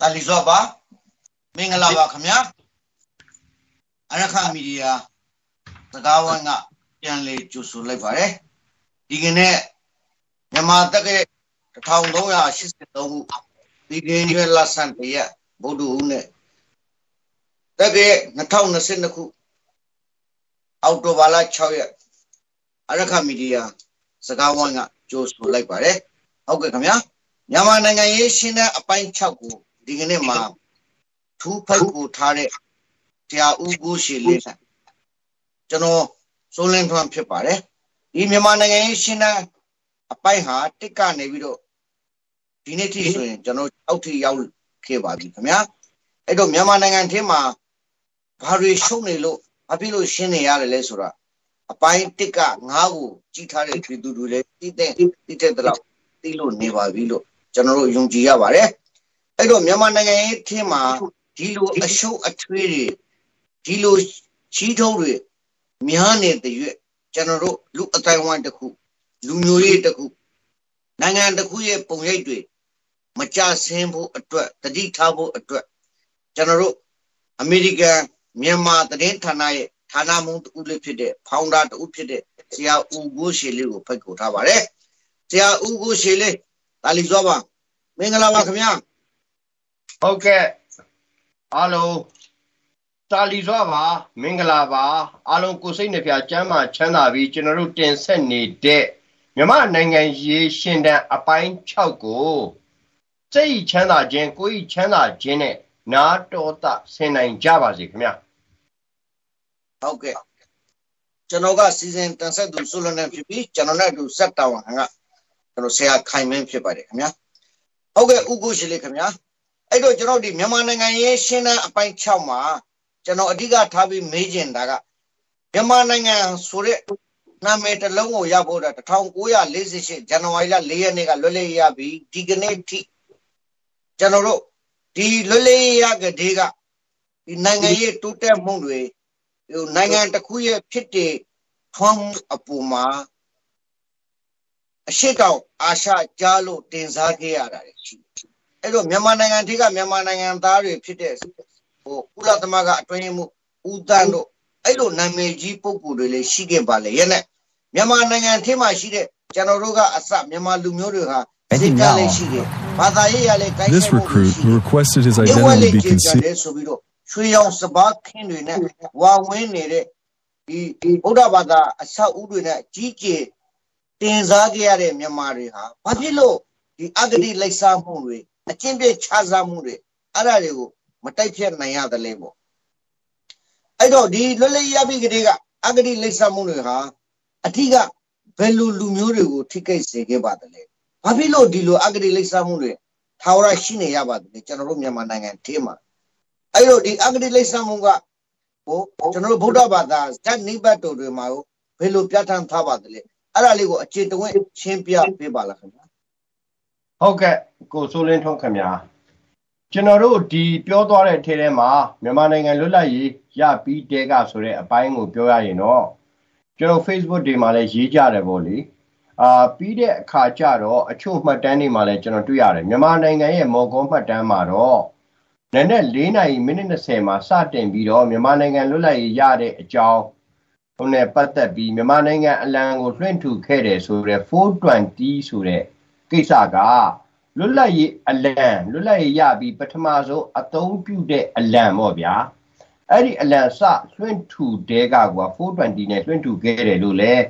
တာလီဇော့ပါမင်္ဂလာပါခင်ဗျာအရခမီဒီယာစကားဝိုင်းကပြန်လေကြိုဆိုလိုက်ပါတယ်ဒီကနေ့မြန်မာတက်က1383ခုဒီကနေ့လဆန်တရဗုဒ္ဓဟူးနဲ့တက်က2022ခုအောက်တိုဘာလ6ရက် အရခမီဒီယာစကားဝိုင်းကကြိုဆိုလိုက်ပါတယ်ဟုတ်ကဲ့ခင်ဗျာမြန်မာနိုင်ငံရေးရှင်းတဲ့အပိုင်း6ကိုဒီကနေ့မှာထူးဖိုက်ကိုထားတဲ့တရားဦးကိုရှည်လေးကျွန်တော်စိုးလင်းထွန်းဖြစ်ပါတယ်ဒီမြန်မာနိုင်ငံရေးရှင်းတဲ့အပိုင်းဟာတစ်ကနေပြီးတော့ဒီနေ့ထိဆိုရင်ကျွန်တော်အောက်ထိရောက်ခဲ့ပါပြီခင်ဗျာအဲ့တော့မြန်မာနိုင်ငံထဲမှာဘာတွေရှုံနေလို့ဘာဖြစ်လို့ရှင်းနေရတယ်လဲဆိုတာ အပိုင်းတစ်ကငါးကိုကြည်ထားတဲ့သူတွေလည်းသိတဲ့သိတဲ့တော့သိလို့နေပါပြီလို့ကျွန်တော်တို့ယုံကြည်ရပါတယ်အဲ့တော့မြန်မာနိုင်ငံရဲ့ထင်းမှာဒီလိုအရှုပ်အထွေးတွေဒီလိုချီးထုံးတွေများနေတဲ့ရွက်ကျွန်တော်တို့လူအတိုင်းဝိုင်းတစ်ခုလူမျိုးရေးတစ်ခုနိုင်ငံတစ်ခုရဲ့ပုံရိပ်တွေမကြဆင်းဖို့အတွက်တတိထားဖို့အတွက်ကျွန်တော်တို့အမေရိကန်မြန်မာသတင်းဌာနရဲ့ ဌာနမှူးတူလေးဖြစ်တဲ့ဖောင်ဒါတူဖြစ်တဲ့ဆရာဦးကိုရှေလေးကိုဖိတ်ခေါ်ထားပါတယ်ဆရာဦးကိုရှေလေးတာလီစောပါမင်္ဂလာပါခင်ဗျာဟုတ်ကဲ့အားလုံးတာလီစွာပါမင်္ဂလာပါအားလုံးကိုစိတ်နှပြကျမ်းမာချမ်းသာပြီးကျွန်တော်တို့တင်ဆက်နေတဲ့မြမနိုင်ငံရေးရှင်တန်အပိုင်း6ကိုစိတ်ချမ်းသာခြင်းကိုယ်ချမ်းသာခြင်းနဲ့နာတော်တာဆင်နိုင်ကြပါစေခင်ဗျ ဟုတ်ကဲ့ကျွန်တော်ကစီစဉ်တင်ဆက်သူဆုလနဲ့ဖြစ်ပြီးကျွန်တော်နဲ့အတူဆက်တော်ဟန်ကကျွန်တော်ဆရာခိုင်မင်းဖြစ်ပါတယ်ခင်ဗျာဟုတ်ကဲ့ဥကုရှိလေးခင်ဗျာအဲ့တော့ကျွန်တော်ဒီမြန်မာနိုင်ငံရဲ့ရှင်းတဲ့အပိုင်း6မှာကျွန်တော်အဓိကထားပြီးမေးချင်တာကမြန်မာနိုင်ငံဆိုတဲ့နာမည်တစ်လုံးကိုရဖို့တာ1948ဇန်နဝါရီလ4ရက်နေ့ကလွတ်လပ်ရပြီဒီကနေ့ထိကျွန်တော်တို့ဒီလွတ်လပ်ရကတဲ့ကဒီနိုင်ငံရေးတိုးတက်မှုတွေဟို နိုင်ငံတစ်ခုရဲ့ဖြစ်တည်ထွန်းအပူမှာအရှိတောင်အာရှကြားလို့တင်စားခဲ့ရတာရှိအဲ့တော့မြန်မာနိုင်ငံထိကမြန်မာနိုင်ငံသားတွေဖြစ်တဲ့ဟိုကုလသမဂ္ဂအတွင်းမှုဦးတန်းတို့အဲ့လိုနာမည်ကြီးပုဂ္ဂိုလ်တွေလည်းရှိခဲ့ပါလေရဲ့နဲ့မြန်မာနိုင်ငံထဲမှာရှိတဲ့ကျွန်တော်တို့ကအစမြန်မာလူမျိုးတွေဟာစိတ်ကလည်းရှိတယ်ဘာသာရေးရလည်းကိုင်း This recruit who requested his identity be concealed ဆိုပြီးတော့ရွှေရောင်စပါးခင်းတွေနဲ့ဝါဝင်းနေတဲ့ဒီဗုဒ္ဓဘာသာအဆောက်အဦတွေနဲ့ကြီးကျယ်တင်စားကြရတဲ့မြန်မာတွေဟာဘာဖြစ်လို့ဒီအဂတိလိုက်စားမှုတွေအချင်းပြခြားစားမှုတွေအဲ့ဒါတွေကိုမတိုက်ဖြတ်နိုင်ရတယ်လေပေါ့အဲ့တော့ဒီလွတ်လပ်ရပြီကလေးကအဂတိလိပ်စာမှုတွေဟာအထီးကဘယ်လိုလူမျိုးတွေကိုထိခိုက်စေခဲ့ပါတယ်လဲဘာဖြစ်လို့ဒီလိုအဂတိလိပ်စာမှုတွေထာဝရရှိနေရပါတယ်လဲကျွန်တော်တို့မြန်မာနိုင်ငံထဲမှာ အဲ့တော့ဒီအဂတိလိပ်စာမှုကဟိုကျွန်တော်တို့ဗုဒ္ဓဘာသာဇတ်နိဗ္ဗတ်တော်တွေမှာဘယ်လိုပြဋ္ဌာန်းထားပါတယ်လဲအဲ့ဒါလေးကိုအခြေတဝင့်ရှင်းပြပေးပါလားခင်ဗျာဟုတ်ကဲ့ကိုစိုးလင်းထွန်းခင်ဗျာကျွန်တော်တို့ဒီပြောသွားတဲ့အထဲထဲမှာမြန်မာနိုင်ငံလွတ်လပ်ရေးရပြီးတဲကဆိုတဲ့အပိုင်းကိုပြောရရင်တော့ကျွန်တော် Facebook တွေမှာလည်းရေးကြတယ်ပေါ့လေအာပြီးတဲ့အခါကျတော့အချို့မှတ်တမ်းတွေမှာလည်းကျွန်တော်တွေ့ရတယ်မြန်မာနိုင်ငံရဲ့မော်ကောမှတ်တမ်းမှာတော့ နက်နဲ့၄နာရီမိနစ်20မှာစတင်ပြီးတော့မြန်မာနိုင်ငံလွတ်လပ်ရေးရတဲ့အကြောင်းဟိုနဲ့ပတ်သက်ပြီးမြန်မာနိုင်ငံအလံကိုလွှင့်ထူခဲ့တယ်ဆိုတဲ့420ဆိုတဲ့ကိစ္စကလွတ်လပ်ရေးအလံလွတ်လပ်ရေးရပြီးပထမဆုံးအသုံးပြုတဲ့အလံပေါ့ဗျာအဲ့ဒီအလံစလွှင့်ထူတဲကကွာ420နဲ့လွှင့်ထူခဲ့တယ်လို့လည်း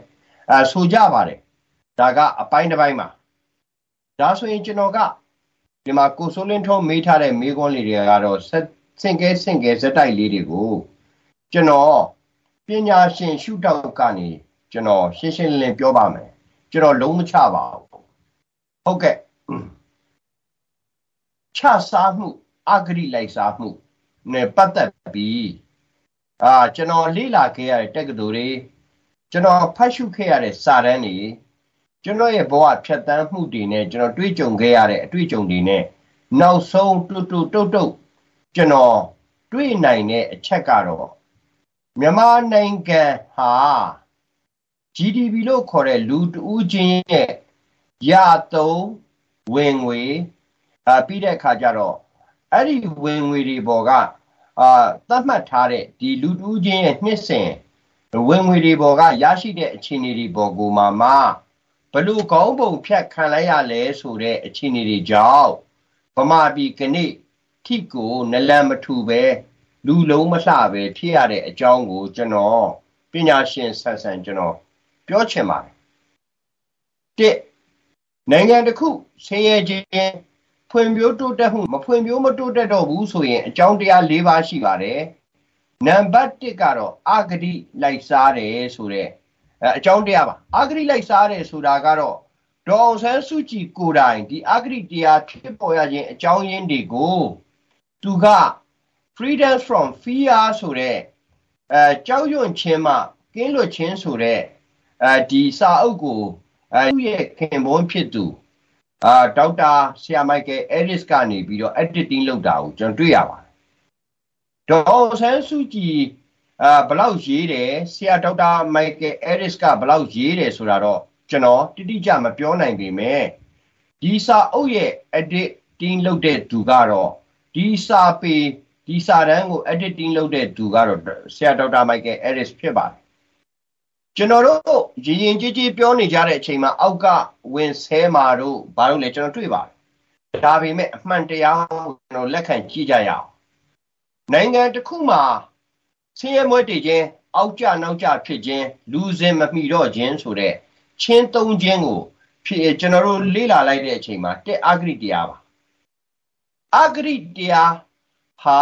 အဲဆိုကြပါတယ်ဒါကအပိုင်းတစ်ပိုင်းမှာဒါဆိုရင်ကျွန်တော်က ဒီမှာကိုစိုးလင်းထုံးမေးထားတဲ့မေးခွန်းလေးတွေကတော့စင်ကဲစင်ကဲဇက်တိုက်လေးတွေကိုကျွန်တော်ပညာရှင်ရှုထောင့်ကနေကျွန်တော်ရှင်းရှင်းလင်းလင်းပြောပါမယ်ကျွန်တော်လုံးမချပါဘူးဟုတ်ကဲ့ချစားမှုအဂရိလိုက်စားမှုနဲ့ပတ်သက်ပြီးအာကျွန်တော်လေ့လာခဲ့ရတဲ့တက္ကသိုလ်တွေကျွန်တော်ဖတ်ရှုခဲ့ရတဲ့စာတမ်းတွေ ကျွန်တော်ရဲ့ဘဝဖြတ်တန်းမှုတွေနဲ့ကျွန်တော်တွေးကြုံခဲ့ရတဲ့အတွေ့အကြုံတွေနဲ့နောက်ဆုံးတူတူတုတ်တုတ်ကျွန်တော်တွေးနိုင်တဲ့အချက်ကတော့မြန်မာနိုင်ငံဟာ GDP လို့ခေါ်တဲ့လူတဦးချင်းရဲ့ရသုံးဝင်ငွေအာပြီးတဲ့အခါကျတော့အဲ့ဒီဝင်ငွေတွေပေါ်ကအာသတ်မှတ်ထားတဲ့ဒီလူတဦးချင်းရဲ့နှစ်စဉ်ဝင်ငွေတွေပေါ်ကရရှိတဲ့အခြေအနေတွေပေါ်ကိုမှမှ ဘလို့ကောင်းပုံဖြတ်ခံလိုက်ရလဲဆိုတဲ့အခြေအနေတွေကြောင့်ဗမာပြည်ကနေ့ထိကိုနလန်မထူပဲလူလုံးမလှပဲဖြစ်ရတဲ့အကြောင်းကိုကျွန်တော်ပညာရှင်ဆန်ဆန်ကျွန်တော်ပြောချင်ပါတယ်တစ်နိုင်ငံတစ်ခုဆင်းရဲခြင်းဖွံ့ဖြိုးတိုးတက်မှုမဖွံ့ဖြိုးမတိုးတက်တော့ဘူးဆိုရင်အကြောင်းတရား၄ပါးရှိပါတယ်နံပါတ်1ကတော့အာဂတိလိုက်စားတယ်ဆိုတဲ့ အကြောင်းတရားပါအာဂတိလိုက်စားတယ်ဆိုတာကတော့ဒေါအောင်ဆန်းစုကြည်ကိုယ်တိုင်ဒီအာဂတိတရားဖြစ်ပေါ်ရခြင်းအကြောင်းရင်းတွေကိုသူက freedom from fear ဆိုတဲ့အဲကြောက်ရွံ့ခြင်းမှကင်းလွတ်ခြင်းဆိုတဲ့အဲဒီစာအုပ်ကိုအဲသူ့ရဲ့ခင်ပွန်းဖြစ်သူအာဒေါက်တာဆရာမိုက်ကယ်အဲရစ်ကနေပြီးတော့ editing လုပ်တာကိုကျွန်တော်တွေ့ရပါတယ်ဒေါ်ဆန်းစုကြည် အာဘလောက်ရေးတယ်ဆရာဒေါက်တာမိုက်ကယ်အဲရစ်ကဘလောက်ရေးတယ်ဆိုတာတော့ကျွန်တော်တိတိကျမပြောနိုင်ပေမဲ့ဒီစာအုပ်ရဲ့ editing လုပ်တဲ့သူကတော့ဒီစာပေဒီစာတန်းကို editing လုပ်တဲ့သူကတော့ဆရာဒေါက်တာမိုက်ကယ်အဲရစ်ဖြစ်ပါတယ်ကျွန်တော်တို့ရင်ရင်ကြီးကြီးပြောနေကြတဲ့အချိန်မှာအောက်ကဝင်ဆဲမာတို့ဘာလို့လဲကျွန်တော်တွေ့ပါတယ်ဒါပေမဲ့အမှန်တရားကိုကျွန်တော်လက်ခံကြည့်ကြရအောင်နိုင်ငံတစ်ခုမှာ ဆင်းရဲမွဲတေခြင်းအောက်ကျနောက်ကျဖြစ်ခြင်းလူစင်မမိတော့ခြင်းဆိုတဲ့ချင်းသုံးခြင်းကိုဖြစ်ကျွန်တော်တို့လေ့လာလိုက်တဲ့အချိန်မှာတက်အာဂရိတရားပါအာဂရိတရားဟာ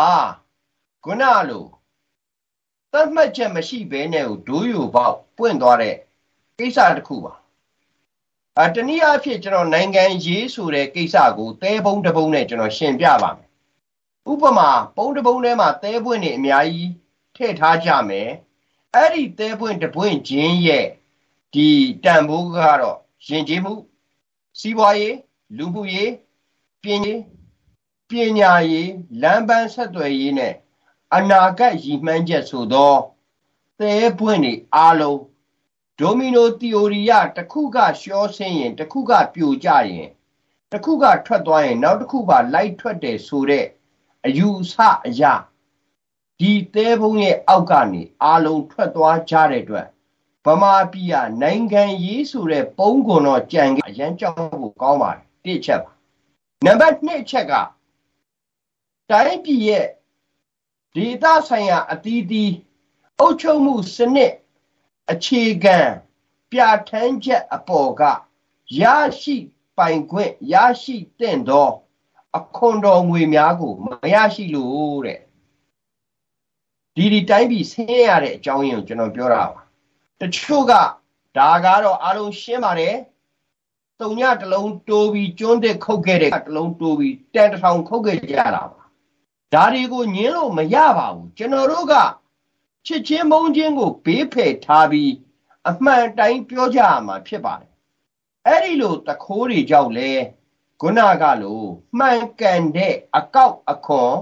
ခုနလိုသတ်မှတ်ချက်မရှိဘဲနဲ့ဒိုးယူပေါက်ပွင့်သွားတဲ့ကိစ္စတစ်ခုပါအတနည်းအားဖြင့်ကျွန်တော်နိုင်ငံရေးဆိုတဲ့ကိစ္စကိုသဲပုံးတပုံးနဲ့ကျွန်တော်ရှင်းပြပါမယ်ဥပမာပုံးတပုံးထဲမှာသဲပွင့်နေအများကြီး ထည့်ထားကြမယ်အဲ့ဒီသဲပွင့်တပွင့်ချင်းရဲ့ဒီတန်ဖိုးကတော့ယဉ်ကျေးမှုစီးပွားရေးလူမှုရေးပညာပညာရေးလမ်းပန်းဆက်သွယ်ရေးနဲ့အနာဂတ်ရည်မှန်းချက်ဆိုသောသဲပွင့်တွေအားလုံးဒိုမီနိုသီအိုရီယတစ်ခုကရှောဆင်းရင်တစ်ခုကပြိုကျရင်တစ်ခုကထွက်သွားရင် နောက်တစ်ခုပါလိုက်ထွက်တယ်ဆိုတဲ့အယူအဆအရာ ဒီသဲပုံးရဲ့အောက်ကနေအားလုံးထွက်သွားကြတဲ့အတွက်ဗမာပြည်ကနိုင်ငံရေးဆိုတဲ့ပုံးကွန်တော့ကြံအရန်ကြောက်ဖို့ကောင်းပါတယ်တစ်ချက်ပါနံပါတ်2ချက်ကတိုင်းပြည်ရဲ့ဒေသဆိုင်ရာအသီးသီးအုပ်ချုပ်မှုစနစ်အခြေခံပြဋ္ဌာန်းချက်အပေါ်ကရရှိပိုင်ခွင့်ရရှိတဲ့သောအခွန်တော်ငွေများကိုမရရှိလို့တဲ့ ဒီဒီတိုင်းပြည်ဆင်းရတဲ့အကြောင်းရင်းကိုကျွန်တော်ပြောတာပါတချို့ကဒါကတော့အားလုံးရှင်းပါတယ်တုံညတလုံးတိုးပြီးကျွန်းတဲ့ခုတ်ခဲ့တဲ့တလုံးတိုးပြီးတန်တထောင်ခုတ်ခဲ့ကြတာပါဒါတွေကိုညင်းလို့မရပါဘူးကျွန်တော်တို့ကချစ်ချင်းမုန်းချင်းကိုဘေးဖယ်ထားပြီးအမှန်တိုင်းပြောကြရမှာဖြစ်ပါတယ်အဲ့ဒီလိုတခိုးတွေကြောင့်လဲခုနကလိုမှန်ကန်တဲ့အကောက်အခွန်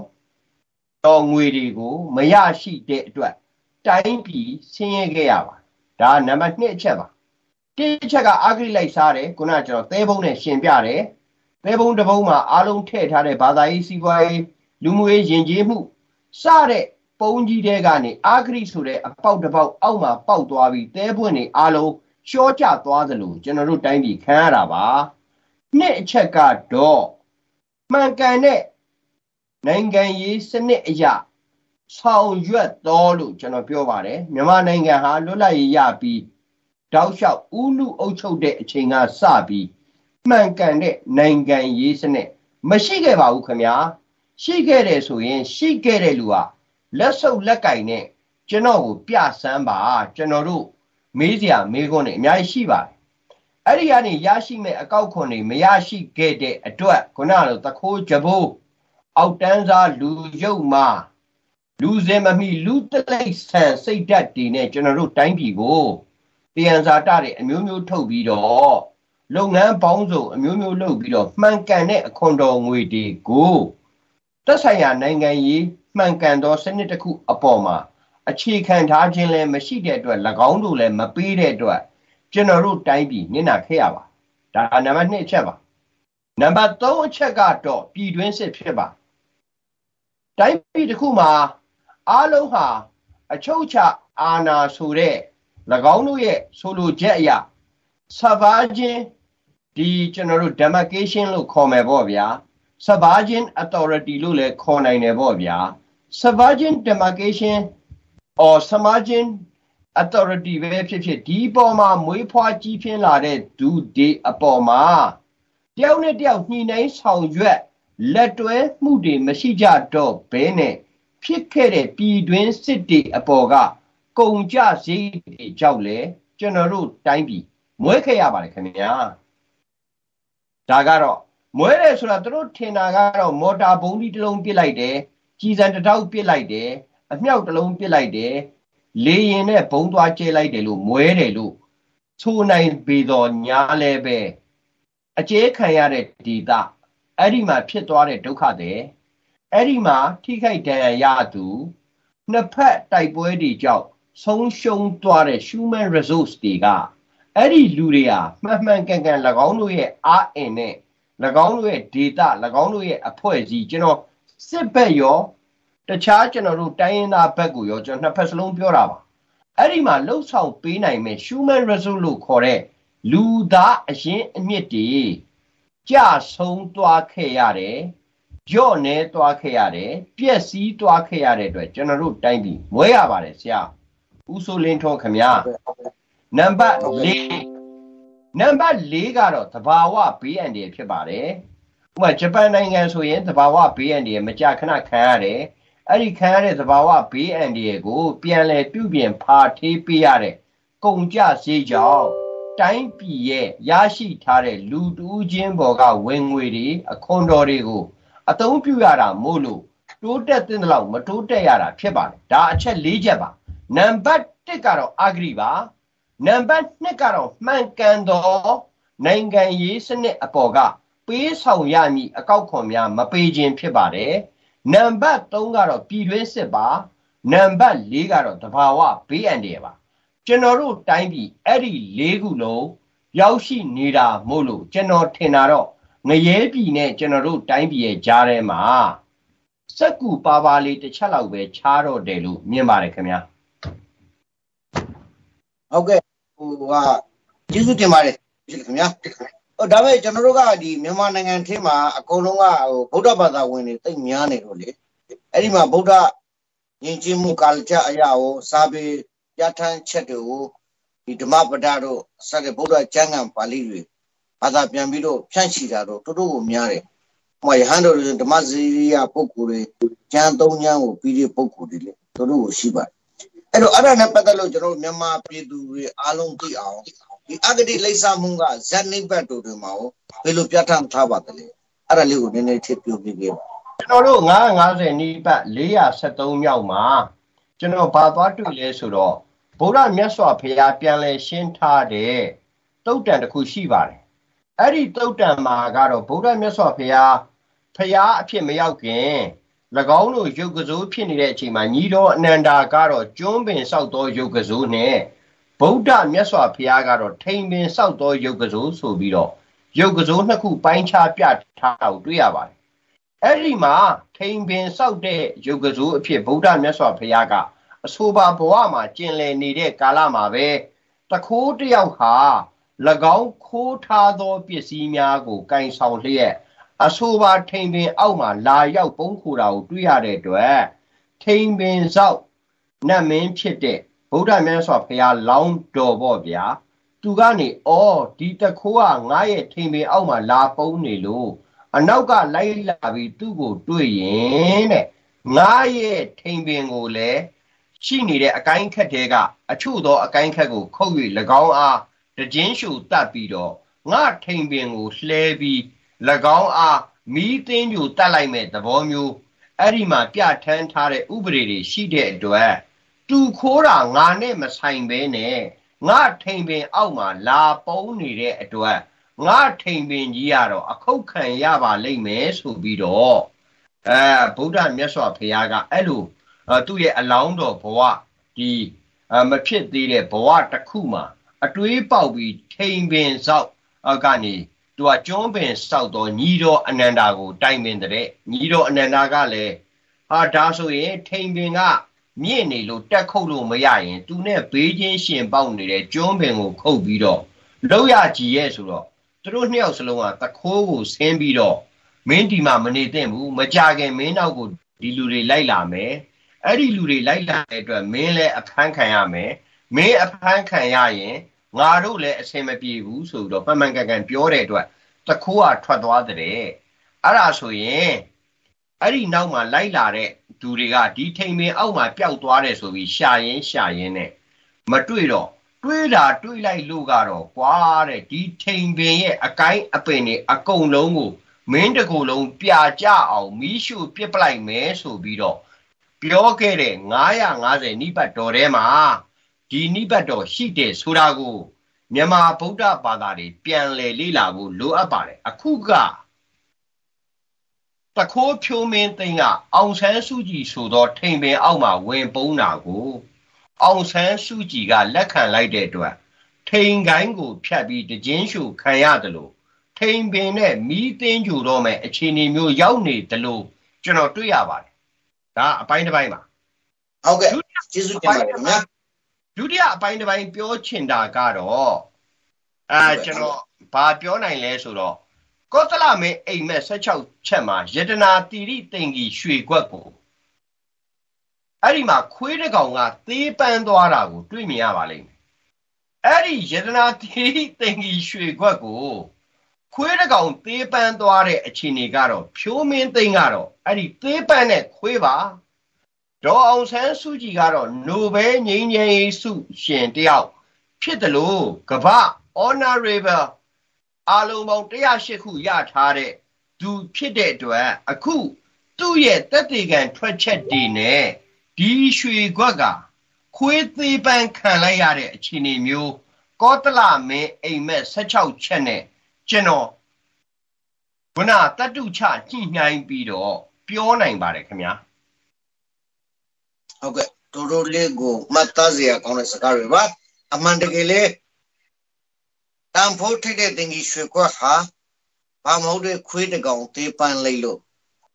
တော်ငွေတွေကိုမရရှိတဲ့အတွက်တိုင်းပြည်ဆင်းရဲခဲ့ရပါဒါနံပါတ်2အချက်ပါတစ်ချက်ကအာဂရိလိုက်စားတယ်ခုနကကျွန်တော်သဲဘုံနဲ့ရှင်ပြတယ်သဲဘုံတစ်ဘုံမှာအားလုံးထည့်ထားတဲ့ဘာသာရေးစီးပွားရေးလူမှုရေးယဉ်ကျေးမှုစတဲ့ပုံကြီးတဲကနေအာဂရိဆိုတဲ့အပေါက်တစ်ပေါက်အောက်မှာပေါက်သွားပြီးတဲပွင့်နေအားလုံးရှော့ကျသွားသလိုကျွန်တော်တို့တိုင်းပြည်ခံရတာပါနှစ်အချက်ကတော့မှန်ကန်တဲ့ နိုင်ငံရေးစနစ်အရာဆောင်ရွက်တော်လို့ကျွန်တော်ပြောပါတယ်မြန်မာနိုင်ငံဟာလွတ်လပ်ရေးရပြီးတောက်လျှောက်ဥလူအုပ်ချုပ်တဲ့အချိန်ကစပြီးမှန်ကန်တဲ့နိုင်ငံရေးစနစ်မရှိခဲ့ပါဘူးခင်ဗျာရှိခဲ့တယ်ဆိုရင် ရှိခဲ့တဲ့လူကလက်ဆုပ်လက်ကင်နဲ့ကျွန်တော်ကိုပြဆန်းပါကျွန်တော်တို့မေးစရာမေးခွန်းတွေအများကြီးရှိပါတယ်အဲ့ဒီကနေရရှိမဲ့အကောက်ခွန်တွေမရရှိခဲ့တဲ့အတွက်ခုနလိုတခိုးကြဘိုး အောက်တန်းစားလူရုပ်မှာလူစင်မမီလူတလိษံစိတ်ဓာတ်တွေနဲ့ကျွန်တော်တို့တိုင်းပြည်ကိုတယံဇာတတွေအမျိုးမျိုးထုတ်ပြီးတော့လုပ်ငန်းပေါင်းစုံအမျိုးမျိုးလုပ်ပြီးတော့မှန်ကန်တဲ့အခွန်တော်ငွေတွေကိုသက်ဆိုင်ရာနိုင်ငံရေးမှန်ကန်သောစနစ်တစ်ခုအပေါ်မှာအခြေခံထားခြင်းလည်းမရှိတဲ့အတွက်၎င်းတို့လည်းမပေးတဲ့အတွက်ကျွန်တော်တို့တိုင်းပြည်နစ်နာခဲ့ရပါဒါနံပါတ်2အချက်ပါနံပါတ်3အချက်ကတော့ပြည်တွင်းစစ်ဖြစ်ပါ တိုင်းပြည်တစ်ခုမှာအားလုံးဟာအချုပ်ချအာဏာဆိုတဲ့၎င်းတို့ရဲ့ဆိုလိုချက်အရဆဘာချင်းဒီကျွန်တော်တို့ demarcation လို့ခေါ်မယ်ပေါ့ဗျာ Sovereign authority လို့လည်းခေါ်နိုင်တယ်ပေါ့ဗျာ Sovereign demarcation or Sovereign authority ပဲဖြစ်ဖြစ်ဒီပေါ်မှာမွေးဖွားကြီးပြင်းလာတဲ့ဒူဒီအပေါ်မှာတယောက်နဲ့တယောက်ညှိနှိုင်းဆောင်ရွက် လက်တွဲမှုတွေမရှိကြတော့ဘဲနဲ့ဖြစ်ခဲ့တဲ့ပြည်တွင်းစစ်တွေအပေါ်ကကုံကြစည်းတွေကြောက်လေကျွန်တော်တို့တိုင်းပြည်မွဲခဲ့ရပါတယ်ခင်ဗျာဒါကတော့မွဲတယ်ဆိုတာသူတို့ထင်တာကတော့မော်တာဘုံဒီတစ်လုံးပစ်လိုက်တယ်ကြီးစံတစ်ထောက်ပစ်လိုက်တယ်အမြောက်တစ်လုံးပစ်လိုက်တယ်လေရင်နဲ့ဘုံသွားကျဲလိုက်တယ်လို့မွဲတယ်လို့ဆိုနိုင်ပေတော်ညာလဲပဲအကျဲခံရတဲ့ဒေတာ အဲ့ဒီမှာဖြစ်သွားတဲ့ဒုက္ခတဲ့အဲ့ဒီမှာထိခိုက်ဒဏ်ရာရသူနှစ်ဖက်တိုက်ပွဲတွေကြောင့်ဆုံးရှုံးသွားတဲ့ human resource တွေကအဲ့ဒီလူတွေဟာမှန်မှန်ကန်ကန်၎င်းတို့ရဲ့အားအင်နဲ့၎င်းတို့ရဲ့ data ၎င်းတို့ရဲ့အဖွဲ့အစည်းကျွန်တော်စစ်ဘက်ရောတခြားကျွန်တော်တို့တိုင်းရင်းသားဘက်ကိုရောကျွန်တော်နှစ်ဖက်စလုံးပြောတာပါအဲ့ဒီမှာလှုပ်ဆောင်ပေးနိုင်မဲ့ human resource လို့ခေါ်တဲ့လူသားအရင်အမြင့်တွေ ကြဆုံးသွားခဲ့ရတယ်ကြော့နေသွားခဲ့ရတယ်ပြက်စီးသွားခဲ့ရတဲ့အတွက်ကျွန်တော်တို့တိုင်းပြည်မွဲရပါတယ်ဆရာဦးစိုးလင်းထွန်းခမညာနံပါတ်၄နံပါတ်၄ကတော့သဘာဝဘေးအန္တရာယ်ဖြစ်ပါတယ်ဥပမာဂျပန်နိုင်ငံဆိုရင်သဘာဝဘေးအန္တရာယ်မကြာခဏခံရတယ်အဲ့ဒီခံရတဲ့သဘာဝဘေးအန္တရာယ်ကို ပြန်လည်ပြုပြင်ဖာထေးပေးရတဲ့ကုန်ကြစေးကြောင့် တိုင်းပြည်ရဲ့ရရှိထားတဲ့လူတူးချင်းဘော်ကဝင်ငွေတွေအခွန်တော်တွေကိုအသုံးပြုရတာမို့လို့တိုးတက်တဲ့လောက်မတိုးတက်ရတာဖြစ်ပါတယ်ဒါအချက်၄ချက်ပါနံပါတ်1ကတော့အာဂရိပါနံပါတ်2ကတော့မှန်ကန်သောနိုင်ငံရေးစနစ်အပေါ်ကပေးဆောင်ရမည်အကောက်ခွန်များမပေးခြင်းဖြစ်ပါတယ်နံပါတ်3ကတော့ပြည်တွင်းစစ်ပါနံပါတ်4ကတော့တဘာဝဘေးအန္တရာယ်ပါ ကျွန်တော်တို့တိုင်းပြည်အဲ့ဒီ၄ခုလုံးရောက်ရှိနေတာမို့လို့ကျွန်တော်ထင်တာတော့ငရဲပြည်နဲ့ကျွန်တော်တို့တိုင်းပြည်ရဲ့ကြားထဲမှာစက်ကူပါပါလေးတစ်ချက်လောက်ပဲခြားတော့တယ်လို့မြင်ပါတယ်ခင်ဗျာဟုတ်ကဲ့ဟိုကကျေးဇူးတင်ပါတယ်ခင်ဗျာဟိုဒါပေမဲ့ကျွန်တော်တို့ကဒီမြန်မာနိုင်ငံထဲမှာအကုန်လုံးကဟိုဗုဒ္ဓဘာသာဝင်တွေတိတ်များနေလို့လေအဲ့ဒီမှာဗုဒ္ဓယဉ်ကျေးမှုကာလကြအရာကိုစာပေ ပြဋ္ဌာန်းချက်တွေကိုဒီဓမ္မပဒတို့စတဲ့ဗုဒ္ဓကျမ်းဂန်ပါဠိတွေဘာသာပြန်ပြီးတော့ဖြန့်ချီတာတော့တော်တော်ကိုများတယ်။ဟိုရဟန်းတော်တွေဓမ္မစရိယပုဂ္ဂိုလ်တွေကျမ်းသုံးကျမ်းကိုပြီးတဲ့ပုဂ္ဂိုလ်တွေလေတော်တော်ကိုရှိပါတယ်။အဲ့တော့အဲ့ဒါနဲ့ပတ်သက်လို့ကျွန်တော်တို့မြန်မာပြည်သူတွေအားလုံးသိအောင်ဒီအဂတိလိပ်စာမှုကဇက်နိဘတ်တို့တွေမှာဘယ်လိုပြဋ္ဌာန်းထားပါသလဲ။အဲ့ဒါလေးကိုနည်းနည်းထည့်ပြောပြခဲ့ပါကျွန်တော်တို့950နိဘတ်473မြောက်မှာကျွန်တော်ဘာသွားတွေ့လဲဆိုတော့ ဗုဒ္ဓမြတ်စွာဘုရားပြန်လဲရှင်းထားတဲ့တုတ်တန်တစ်ခုရှိပါတယ်အဲ့ဒီတုတ်တန်မှာကတော့ဗုဒ္ဓမြတ်စွာဘုရားဖျားအဖြစ်မရောက်ခင်၎င်းတို့ယုတ်ကစိုးဖြစ်နေတဲ့အချိန်မှာညီတော်အနန္ဒာကတော့ကျွန်းပင်ဆောက်သောယုတ်ကစိုးနဲ့ဗုဒ္ဓမြတ်စွာဘုရားကတော့ထိန်ပင်ဆောက်သောယုတ်ကစိုးဆိုပြီးတော့ယုတ်ကစိုးနှစ်ခုပိုင်းခြားပြထားတာကိုတွေ့ရပါတယ်အဲ့ဒီမှာထိန်ပင်ဆောက်တဲ့ယုတ်ကစိုးအဖြစ်ဗုဒ္ဓမြတ်စွာဘုရားက အဆိုပါဘဝမှာကျင်လည်နေတဲ့ကာလမှာပဲတခိုးတယောက်ဟာ၎င်းခိုးထားသောပစ္စည်းများကိုကင်ဆောင်လျက်အဆိုပါထိန်ပင်အောက်မှာလာရောက်ပုံခိုတာကိုတွေ့ရတဲ့အတွက်ထိန်ပင်ဆောက်နတ်မင်းဖြစ်တဲ့ဗုဒ္ဓမြတ်စွာဘုရားလောင်းတော်ပေါ့ဗျာသူကနေအော်ဒီတခိုးကငါရဲ့ထိန်ပင်အောက်မှာလာပုံနေလို့အနောက်ကလိုက်လာပြီးသူ့ကိုတွေ့ရင်တဲ့ငါရဲ့ထိန်ပင်ကိုလည်း ရှိနေတဲ့အကိုင်းခက်တဲကအချို့သောအကိုင်းခက်ကိုခုတ်၍၎င်းအားတခြင်းရှူတတ်ပြီးတော့ငါထိန်ပင်ကိုလှဲပြီး၎င်းအားမီးသင်းပြူတတ်လိုက်မဲ့သဘောမျိုးအဲ့ဒီမှာပြဋ္ဌာန်းထားတဲ့ဥပဒေတွေရှိတဲ့အတွက်တူခိုးတာငါနဲ့မဆိုင်ဘဲနဲ့ငါထိန်ပင်အောက်မှာလာပုံးနေတဲ့အတွက်ငါထိန်ပင်ကြီးကတော့အခုတ်ခံရပါလိမ့်မယ်ဆိုပြီးတော့အဲဗုဒ္ဓမြတ်စွာဘုရားကအဲ့လို သူ့ရဲ့အလောင်းတော်ဘဝဒီမဖြစ်သေးတဲ့ဘဝတစ်ခုမှာအတွေးပေါက်ပြီးထိန်ပင်ဆောက်ကနေသူကကျွန်းပင်စောက်တော့ညီတော်အနန္ဒာကိုတိုင်ပင်တဲ့ညီတော်အနန္ဒာကလည်းဟာဒါဆိုရင်ထိန်ပင်ကမြင့်နေလို့တက်ခုတ်လို့မရရင် သူနဲ့ဘေးချင်းရှင်ပေါက်နေတဲ့ကျွန်းပင်ကိုခုတ်ပြီးတော့လောက်ရကြည်ရဲ့ဆိုတော့သူတို့နှစ်ယောက်စလုံးကတခိုးကိုဆင်းပြီးတော့မင်းဒီမှာမနေသင့်ဘူးမကြခင်မင်းနောက်ကိုဒီလူတွေလိုက်လာမယ် အဲ့ဒီလူတွေလိုက်လာတဲ့အတွက်မင်းလည်းအဖမ်းခံရမယ်မင်းအဖမ်းခံရရင်ငါတို့လည်းအဆင်မပြေဘူးဆိုတော့မှန်မှန်ကန်ကန်ပြောတဲ့အတွက်တခိုးကထွက်သွားတဲ့အဲ့ဒါဆိုရင်အဲ့ဒီနောက်မှာလိုက်လာတဲ့သူတွေကဒီထိန်ပင်အောက်မှာပျောက်သွားတယ်ဆိုပြီးရှာရင်ရှာရင်နဲ့မတွေ့တော့တွေးတာတွေးလိုက်လို့ကတော့ကွာတဲ့ဒီထိန်ပင်ရဲ့အကိုင်းအပင်တွေအကုန်လုံးကိုမင်းတကူလုံးပြကြအောင်မီးရှို့ပစ်ပလိုက်မယ်ဆိုပြီးတော့ ပြောခဲ့တဲ့950နိပတ်တော်ထဲမှာဒီနိပတ်တော်ရှိတယ်ဆိုတာကိုမြန်မာဗုဒ္ဓဘာသာတွေပြန်လည်လေ့လာဖို့လိုအပ်ပါတယ်အခုကတခိုးဖြိုးမင်းသိန်းကအောင်ဆန်းစုကြည်ဆိုတော့ထိန်ပင်အောက်မှာဝင်ပုန်းတာကို အောင်ဆန်းစုကြည်ကလက်ခံလိုက်တဲ့အတွက်ထိန်ကိုင်းကိုဖြတ်ပြီးတခြင်းရှုခံရတယ်လို့ထိန်ပင်နဲ့မီးသင်းကြူတော့မဲ့အခြေအနေမျိုးရောက်နေတယ်လို့ကျွန်တော်တွေ့ရပါတယ် ဒါအပိုင်းတစ်ပိုင်းပါဟုတ်ကဲ့ကျေးဇူးတင်ပါတယ်ခင်ဗျာဒုတိယအပိုင်းတစ်ပိုင်းပြောချင်တာကတော့အဲကျွန်တော်ဘာပြောနိုင်လဲဆိုတော့ကောသလမင်းအိမ်မက်16ချက်မှာယတနာတိရိတင်ကြီးရွှေခွက်ကိုအဲ့ဒီမှာခွေးတကောင်ကသေးပန်းသွားတာကို တွေ့မြင်ရပါလိမ့်မယ်အဲ့ဒီယတနာတိရိတင်ကြီးရွှေခွက်ကို ခွေးတကောင်သေးပန်းသွားတဲ့အခြေအနေကတော့ဖြိုးမင်းသိန်းကတော့အဲ့ဒီသေးပန်းနဲ့ခွေးပါဒေါ်အောင်ဆန်းစုကြည်ကတော့နိုဘယ်ငြိမ်းချမ်းရေးဆုရှင်တယောက်ဖြစ်တယ်လို့ကမ္ဘာ honorable အာလုံးပေါင်း108ခုရထားတဲ့သူဖြစ်တဲ့အတွက်အခုသူ့ရဲ့တက်တေကံထွက်ချက်တွေနဲ့ဒီရွှေခွက်ကခွေးသေးပန်းခံလိုက်ရတဲ့အခြေအနေမျိုးကောတလမင်းအိမ်မက်16ချက်နဲ့ ကျွန်တော်ခုနတတုချညှိနှိုင်းပြီးတော့ပြောနိုင်ပါတယ်ခင်ဗျာဟုတ်ကဲ့တော်တော်လေးကိုမှတ်သားစရာကောင်းတဲ့စကားတွေပါအမှန်တကယ်လေတန်ဖိုးထိတဲ့တင်ကြီးရွှေကွက်ဟာဘာမဟုတ်တဲ့ခွေးတကောင်သေးပန်းလိုက်လို့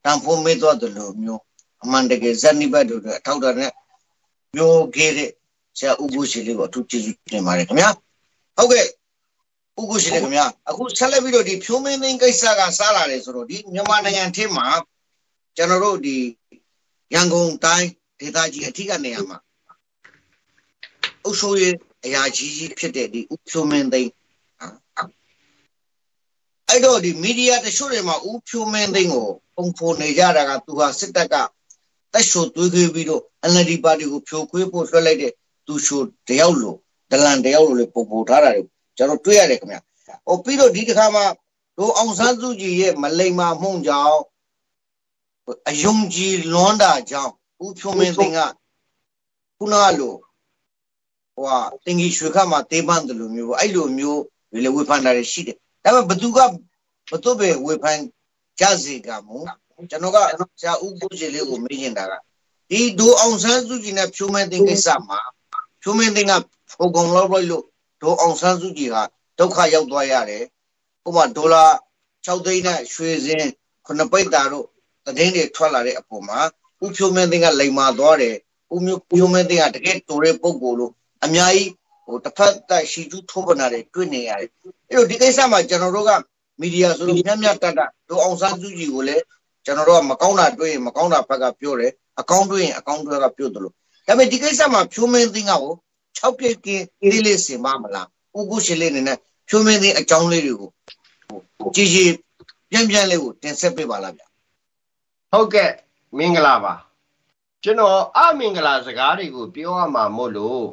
တန်ဖိုးမေ့သွားတယ်လို့မျိုးအမှန်တကယ်ဇက်နိဘတ်တို့အထောက်တာနဲ့မျိုးခဲ့တဲ့ဆရာဥပုရှိလေးကိုအထူးကျေးဇူးတင်ပါတယ်ခင်ဗျာဟုတ်ကဲ့ ဥပုရှိလေးခင်ဗျာအခုဆက်လက်ပြီးတော့ဒီဖြိုးမင်းသိန်းကိစ္စကစားလာတယ်ဆိုတော့ဒီမြန်မာနိုင်ငံထဲမှာကျွန်တော်တို့ဒီရန်ကုန်တိုင်းဒေသကြီးအထက်ကနေရာမှာအုပ်စိုးရေးအရာကြီးကြီးဖြစ်တဲ့ဒီဥဖြိုးမင်းသိန်းအဲ့တော့ဒီမီဒီယာတချို့တွေမှာဥဖြိုးမင်းသိန်းကိုပုံဖော်နေကြတာကသူဟာစစ်တပ်ကတက်ရှိုသွေးခွေးပြီးတော့ NLD ပါတီကိုဖြိုခွေးဖို့လွှတ်လိုက်တဲ့သူရှိုတယောက်လို့ဒလန်တယောက်လို့လေပုံပေါ်ထားတာတွေ ကျွန်တော်တွေ့ရတယ်ခင်ဗျဟိုပြီးတော့ဒီတစ်ခါမှာတို့အောင်ဆန်းစုကြည်ရဲ့မလိမ္မာမှုန့်ကြောင့်အယုံကြည်လွန်းတာကြောင့်ဦးဖြိုးမင်းသိန်းကခုနကလိုဟိုဟာတင်ကြီးရွှေခတ်မှာတေးပန်းတယ်လို့မျိုးအဲ့လိုမျိုးလေဝေဖန်တာတွေရှိတယ်ဒါပေမဲ့ဘသူကဘသူပဲဝေဖန်ကြစေကမို့ကျွန်တော်ကဆရာဦးကိုကြီးလေးကိုမေးနေတာကဒီဒိုအောင်ဆန်းစုကြည်နဲ့ဖြိုးမင်းသိန်းကိစ္စမှာဖြိုးမင်းသိန်းကဖုန်ကုန်လောက်လိုက်လို့ ဒိုအောင်ဆန်းစုကြည်ကဒုက္ခရောက်သွားရတယ်ဥပမာဒေါ်လာ6သိန်းနဲ့ရွှေစင်ခုနှစ်ပိတ်တာတို့သတင်းတွေထွက်လာတဲ့အပေါ်မှာဦးဖြိုးမင်းသိန်းကလိမ်မာသွားတယ်ဦးမျိုးဖြိုးမင်းသိန်းကတကယ်တိုတဲ့ပုံကိုလို့အများကြီးဟိုတစ်ဖက်တိုက်ရှိကျူးထိုးပနာတွေတွေ့နေရတယ်အဲ့တော့ဒီကိစ္စမှာကျွန်တော်တို့ကမီဒီယာဆိုလို့မြတ်မြတ်တတ်တတ်တို့အောင်ဆန်းစုကြည်ကိုလည်းကျွန်တော်တို့ကမကောင်းတာတွေ့ရင်မကောင်းတာဘက်ကပြောတယ်အကောင်းတွေ့ရင်အကောင်းတွေကပြောတယ်လို့ဒါပေမဲ့ဒီကိစ္စမှာဖြိုးမင်းသိန်းကကို 6ပြည့်ကင်းလေးလေးစင်မမလားဦးကုရှင်လေးနေနဲ့ဖြိုးမင်းသိန်းအကြောင်းလေးတွေကိုကြည်ကြည်ပြန့်ပြန့်လေးကိုတင်ဆက်ပေးပါလားဗျဟုတ်ကဲ့မင်္ဂလာပါကျွန်တော်အမင်္ဂလာစကားတွေကိုပြောရမှာမို့လို့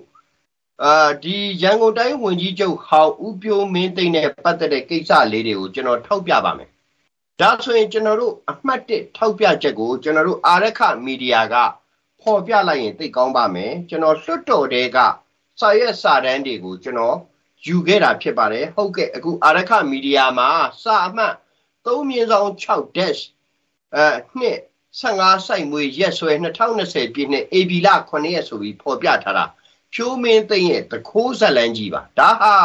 အာဒီရန်ကုန်တိုင်းဝန်ကြီးချုပ်ဟောင်ဦးပြိုးမင်းသိန်းနဲ့ပတ်သက်တဲ့ကိစ္စလေးတွေကိုကျွန်တော်ထောက်ပြပါမယ်။ဒါဆိုရင်ကျွန်တော်တို့အမှတ်1ထောက်ပြချက်ကိုကျွန်တော်တို့အာရခမီဒီယာကဖော်ပြလိုက်ရင်သိကောင်းပါမယ်။ကျွန်တော်လွတ်တော်တဲက စာရွက်စာတမ်းတွေကိုကျွန်တော်ယူခဲ့တာဖြစ်ပါတယ်။ဟုတ်ကဲ့အခုအာရခမီဒီယာမှာစာအမှတ်3မြင်းဆောင်6 dash အဲနှစ်15စိုက်မွေရက်ဆွဲ2020ပြည့်နှစ် AB လ9ရက်ဆိုပြီးဖော်ပြထားတာဖြိုးမင်းသိန်းရဲ့တခိုးဇလန်းကြီးပါဒါဟာ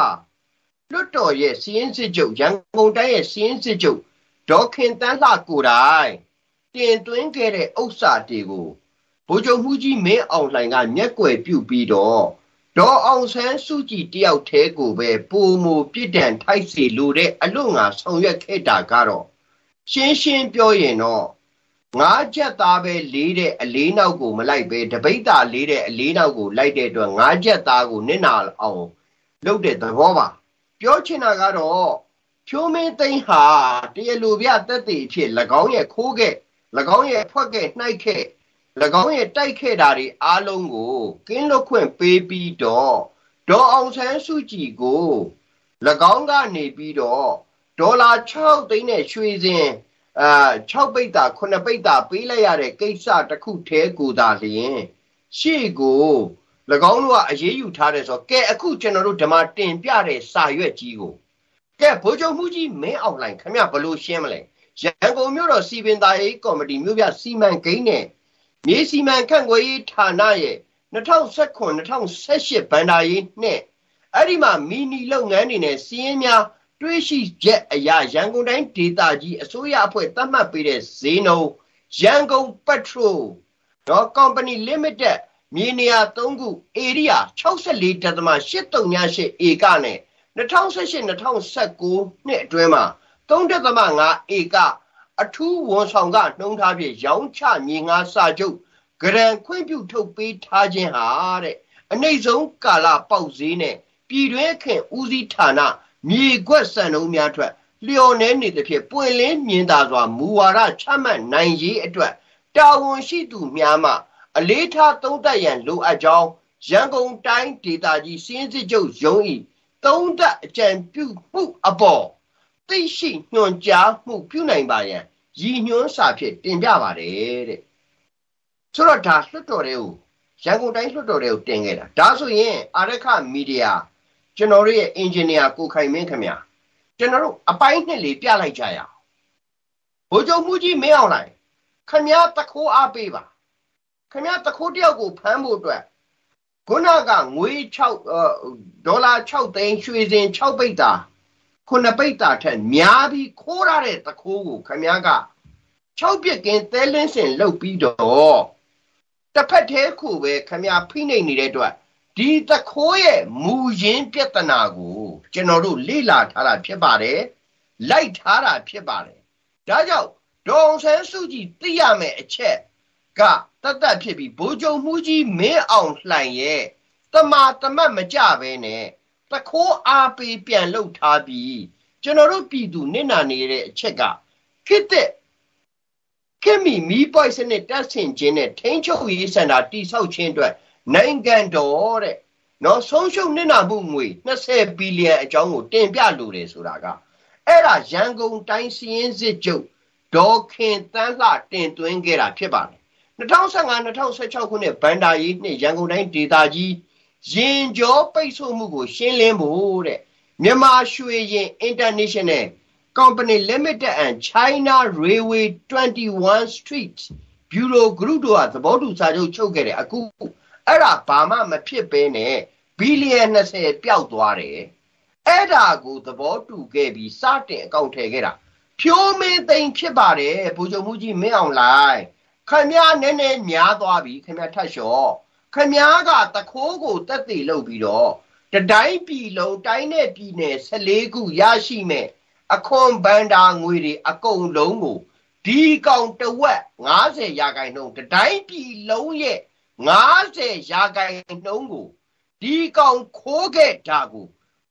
လွတ်တော်ရဲ့စီးရင်စစ်ချုပ်ရန်ကုန်တိုင်းရဲ့စီးရင်စစ်ချုပ်ဒေါခင်တန်းလှကိုတိုင်တင်သွင်းခဲ့တဲ့ဥစ္စာတွေကိုဗိုလ်ချုပ်မှုကြီးမင်းအောင်လှိုင်ကမျက်ကွယ်ပြုပြီးတော့ ဒေါ်အောင်ဆန်းစုကြည်တယောက်တည်းကိုပဲပုံမူပြစ်ဒဏ်ထိုက်စီလိုတဲ့အလို့ငါဆောင်ရွက်ခဲ့တာကတော့ရှင်းရှင်းပြောရင်တော့ငါးချက်သားပဲလေးတဲ့အလေးနောက်ကိုမလိုက်ပဲတပိတ်တာလေးတဲ့အလေးနောက်ကိုလိုက်တဲ့အတွက်ငါးချက်သားကိုနစ်နာအောင်လုပ်တဲ့သဘောပါပြောချင်တာကတော့ဖြိုးမင်းသိန်းဟာတရားလူပြတက်တည်ဖြစ်၎င်းရဲ့ခိုးခဲ့၎င်းရဲ့ဖွက်ခဲ့နှိုက်ခဲ့၎ င်းရဲ့တိုက်ခဲ့တာတွေအားလုံးကိုကင်းလွတ်ခွင့်ပေးပြီးတော့ဒေါ်အောင်ဆန်းစုကြည်ကို၎င်းကနေပြီးတော့ဒေါ်လာ6သိန်းနဲ့ရွှေစင်အာ6ပိတ်တာ9ပိတ်တာပေးလိုက်ရတဲ့ကိစ္စတစ်ခုတည်းကိုသာလျင်ရှေ့ကို၎င်းတို့ကအရေးယူထားတယ်ဆိုတော့ကဲအခုကျွန်တော်တို့ဓမ္မတင်ပြတဲ့စာရွက်ကြီးကိုကဲဗိုလ်ချုပ်မှုကြီးမင်းအောင်လှိုင်ခင်ဗျဘလို့ရှင်းမလဲရန်ကုန်မြို့တော်စီပင်သားရေးကော်မတီမြို့ပြစီမံကိန်းနဲ့ မြေစီမံခန့်ခွဲရေးဌာနရဲ့2019-2018ဘန်ဒါရေးနဲ့အဲ့ဒီမှာမီနီလုပ်ငန်းတွေနဲ့စီးရင်များတွေးရှိချက်အရာရန်ကုန်တိုင်းဒေသကြီးအစိုးရအဖွဲ့သတ်မှတ်ပေးတဲ့ဈေးနှုန်းရန်ကုန်ပက်ထရိုတော့ company limited မြေနေရာ3ခု area 64.838ဧကနဲ့2018-2019နှစ်အတွင်းမှာ3.5ဧက အထူးဝန်ဆောင်ကနှုံးထားဖြင့်ရောင်းချမြေငါစာချုပ်ဂရန်ခွင့်ပြုထုတ်ပေးထားခြင်းဟာတဲ့အနှိမ့်ဆုံးကာလပေါက်ဈေးနဲ့ပြည်တွင်းခင်ဦးစီးဌာနမြေကွက်စံနှုံးများထွက်လျော်နေနေသဖြင့်ပွင့်လင်းမြင်သာစွာမူဝါဒချမှတ်နိုင်ရေးအတွက်တာဝန်ရှိသူများမှအလေးထားသုံးသပ်ရန်လိုအပ်ကြောင်းရန်ကုန်တိုင်းဒေသကြီးစင်းစစ်ချုပ်ရုံး၏သုံးသပ်အကြံပြုမှုအပေါ် သိရှိညွှန်ကြားမှုပြုနိုင်ပါရန်ရည်ညွှန်းစာဖြင့်တင်ပြပါတယ်တဲ့ဆိုတော့ဒါလွှတ်တော်တွေကိုရန်ကုန်တိုင်းလွှတ်တော်တွေကိုတင်ခဲ့တာဒါဆိုရင်အာရခမီဒီယာကျွန်တော်တို့ရဲ့အင်ဂျင်နီယာကိုခိုင်မင်းခင်ဗျာကျွန်တော်တို့အပိုင်းနှစ်လေးပြလိုက်ကြရအောင်ဘိုးချုပ်မှုကြီးမင်းအောင်လိုက်ခင်ဗျာတခိုးအားပေးပါခင်ဗျာတခိုးတယောက်ကိုဖမ်းဖို့အတွက်ခုနကငွေ6ဒေါ်လာ6သိန်းရွှေစင်6ပိတ်တာ ခုနှစ်ပိတ်တာထက်များပြီးခိုးရတဲ့တခိုးကိုခင်ဗျားက6ပြက်ကင်းသဲလင်းစင်လုတ်ပြီးတော့တစ်ဖက်သေးခုပဲခင်ဗျားဖိနှိပ်နေတဲ့အတွက်ဒီတခိုးရဲ့မူရင်းပြဿနာကိုကျွန်တော်တို့လေ့လာထားတာဖြစ်ပါတယ်လိုက်ထားတာဖြစ်ပါတယ်ဒါကြောင့်ဒေါအောင်ဆန်းစုကြည်သိရမယ့်အချက်ကတတ်တတ်ဖြစ်ပြီးဘိုးချုပ်မှုကြီးမင်းအောင်လှိုင်ရဲ့တမာတမတ်မကြပဲနဲ့ တခိုးအားပေးပြန်လှုပ်ထားပြီးကျွန်တော်တို့ပြည်သူနစ်နာနေတဲ့အချက်ကခိတဲ့ခင်မီမီပွိုက်စနစ်တက်ဆင်ခြင်းနဲ့ထိန်းချုပ်ရေးစင်တာတိဆောက်ခြင်းအတွက်နိုင်ငံတော်တဲ့နော်ဆုံးရှုံးနစ်နာမှုငွေ20ဘီလီယံအကြောင်းကိုတင်ပြလိုတယ်ဆိုတာကအဲ့ဒါရန်ကုန်တိုင်းစီရင်စစ်ချုပ်ဒေါ်ခင်တန်းလှတင်သွင်းခဲ့တာဖြစ်ပါတယ်2015-2016ခုနှစ်ဘန်ဒါရေးနှစ်ရန်ကုန်တိုင်းဒေသကြီး ရင်ကျော်ပိတ်ဆို့မှုကို ရှင်းလင်းဖို့တဲ့မြန်မာရွှေရင် International Company Limited and China Railway 21 Street Bureau Group တို့ကသဘောတူစာချုပ်ချုပ်ခဲ့တယ်အခုအဲ့ဒါဘာမှမဖြစ်ဘဲနဲ့ဘီလီယံ20ပျောက်သွားတယ်အဲ့ဒါကိုသဘောတူခဲ့ပြီးစတင်အကောင့်ထည့်ခဲ့တာဖြိုးမင်းသိမ့်ဖြစ်ပါတယ်ဘူချုပ်မှုကြီးမင်းအောင်လိုက်ခင်ဗျားနည်းနည်းများသွားပြီခင်ဗျားထတ်လျှော့ ခင်ဗျားကတခိုးကိုတက်သေးလုပ်ပြီးတော့တတိုင်းပြည်လုံးတိုင်းနဲ့ပြည်နယ်14ခုရရှိမဲ့အခွန်ဘန်ဒါငွေတွေအကုန်လုံးကိုဒီကောင်တဝက်90ရာခိုင်နှုန်းတတိုင်းပြည်လုံးရဲ့90ရာခိုင်နှုန်းကိုဒီကောင်ခိုးခဲ့တာကို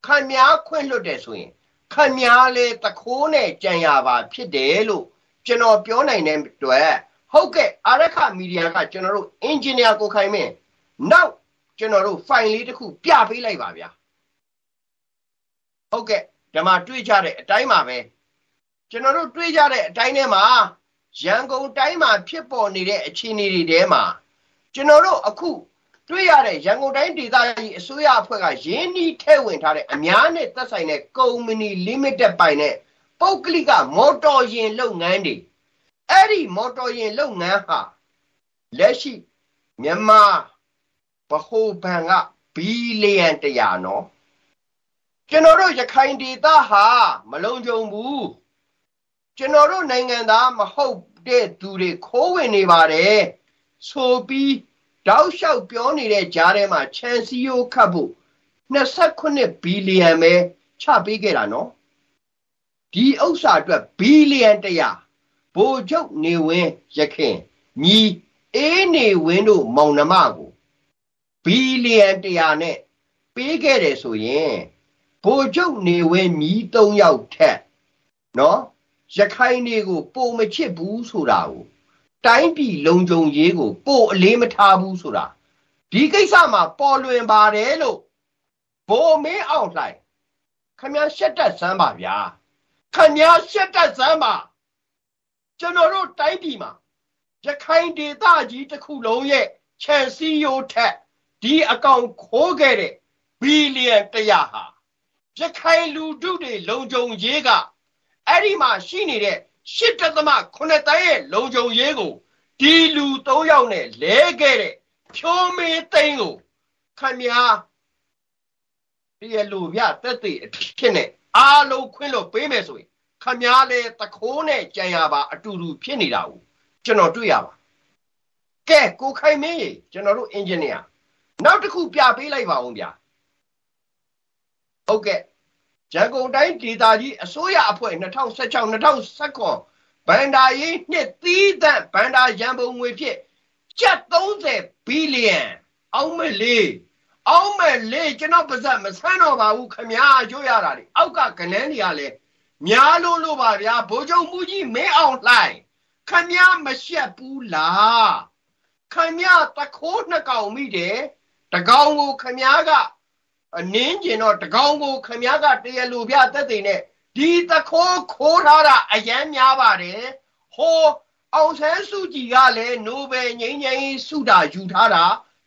ခမများခွင့်လွတ်တယ်ဆိုရင်ခမများလေတခိုးနဲ့ကြံရပါဖြစ်တယ်လို့ကျွန်တော်ပြောနိုင်တဲ့အတွက်ဟုတ်ကဲ့အာရခမီဒီယာကကျွန်တော်တို့အင်ဂျင်နီယာကိုခိုင်မင်း နောက်ကျွန်တော်တို့ file လေးတစ်ခုပြပေးလိုက်ပါဗျာဟုတ်ကဲ့ဓမ္မတွေ့ကြတဲ့အတိုင်းပါပဲကျွန်တော်တို့တွေ့ကြတဲ့အတိုင်းထဲမှာရန်ကုန်တိုင်းမှာဖြစ်ပေါ်နေတဲ့အခြေအနေတွေထဲမှာကျွန်တော်တို့အခုတွေ့ရတဲ့ရန်ကုန်တိုင်းဒေသကြီးအစိုးရအဖွဲ့ကရင်းနှီးထည့်ဝင်ထားတဲ့အများနဲ့သက်ဆိုင်တဲ့ကုမ္ပဏီ limited ပိုင်တဲ့ပုဂ္ဂလိကမော်တော်ယာဉ်လုပ်ငန်းတွေအဲ့ဒီမော်တော်ယာဉ်လုပ်ငန်းဟာလက်ရှိမြန်မာ ဗဟိုဘဏ်ကဘီလီယံ100နော်ကျွန်တော်တို့ရခိုင်ဒေသဟာမလုံခြုံဘူးကျွန်တော်တို့နိုင်ငံသားမဟုတ်တဲ့သူတွေခိုးဝင်နေပါတယ်ဆိုပြီးတောက်လျှောက်ပြောနေတဲ့ကြားထဲမှာချန်စီယိုခတ်ဖို့29ဘီလီယံပဲချပေးခဲ့တာနော်ဒီဥစ္စာအတွက်ဘီလီယံ100ဘိုလ်ချုပ်နေဝင်းရခင်ညီအေးနေဝင်းတို့မောင်နှမကို ဘီလီယံ100နဲ့ပေးခဲ့တယ်ဆိုရင်ဗိုလ်ချုပ်နေဝင်းညီ၃ယောက်ထက်နော်ရခိုင်တွေကိုပုံမချစ်ဘူးဆိုတာကိုတိုင်းပြည်လုံခြုံရေးကိုပို့အလေးမထားဘူးဆိုတာဒီကိစ္စမှာပေါ်လွင်ပါတယ်လို့ဘိုးမင်းအောင်လှိုင်ခမည်းရှက်တက်စမ်းပါဗျာခမည်းရှက်တက်စမ်းပါကျွန်တော်တို့တိုင်းပြည်မှာရခိုင်ဒေသကြီးတစ်ခုလုံးရဲ့ခြံစည်းရိုးထက် ဒီအကောင်ခိုးခဲ့တဲ့ဘီလီယံ100ဟာရခိုင်လူထုတွေလုံခြုံရေးကအဲ့ဒီမှာရှိနေတဲ့ရှစ်တသမ9တန်းရဲ့လုံခြုံရေးကိုဒီလူ၃ယောက်နဲ့လဲခဲ့တဲ့ဖြိုးမေးသိန်းကိုခမများတရလူပြတက်တဲ့အဖြစ်နဲ့အားလုံးခွင့်လို့ပေးမယ်ဆိုရင်ခမများလဲတခိုးနဲ့ကြံရပါအတူတူဖြစ်နေတာကိုကျွန်တော်တွေ့ရပါကဲကိုခိုင်မင်းရေကျွန်တော်တို့အင်ဂျင်နီယာ နောက်တစ်ခုပြပေးလိုက်ပါဦးဗျာဟုတ်ကဲ့ရန်ကုန်တိုင်းဒေသကြီးအစိုးရအဖွဲ့2016 2019ဘန်ဒါရေးနှစ်သီးသန့်ဘန်ဒါရန်ပုံငွေဖြင့်ကျပ်30ဘီလီယံအောက်မဲ့လေးအောက်မဲ့လေးကျွန်တော်ပါဇက်မဆန်းတော့ပါဘူးခမားရွရတာတွေအောက်ကကနန်းတွေကလည်းများလို့လို့ပါဗျာဘိုးချုပ်မှုကြီးမင်းအောင်လှိုင်ခမားမရှက်ဘူးလားခမားတခိုးနှစ်ကောင်မိတယ် တကောင်ကိုခမားကအနင်းကျင်တော့တကောင်ကိုခမားကတရလူပြတက်တဲ့နဲ့ဒီတခိုးခိုးထားတာအယမ်းများပါတယ်ဟိုအောင်ဆန်းစုကြည်ကလည်းနိုဘယ်ငြိမ်းချမ်းရေးဆုတာယူထားတာ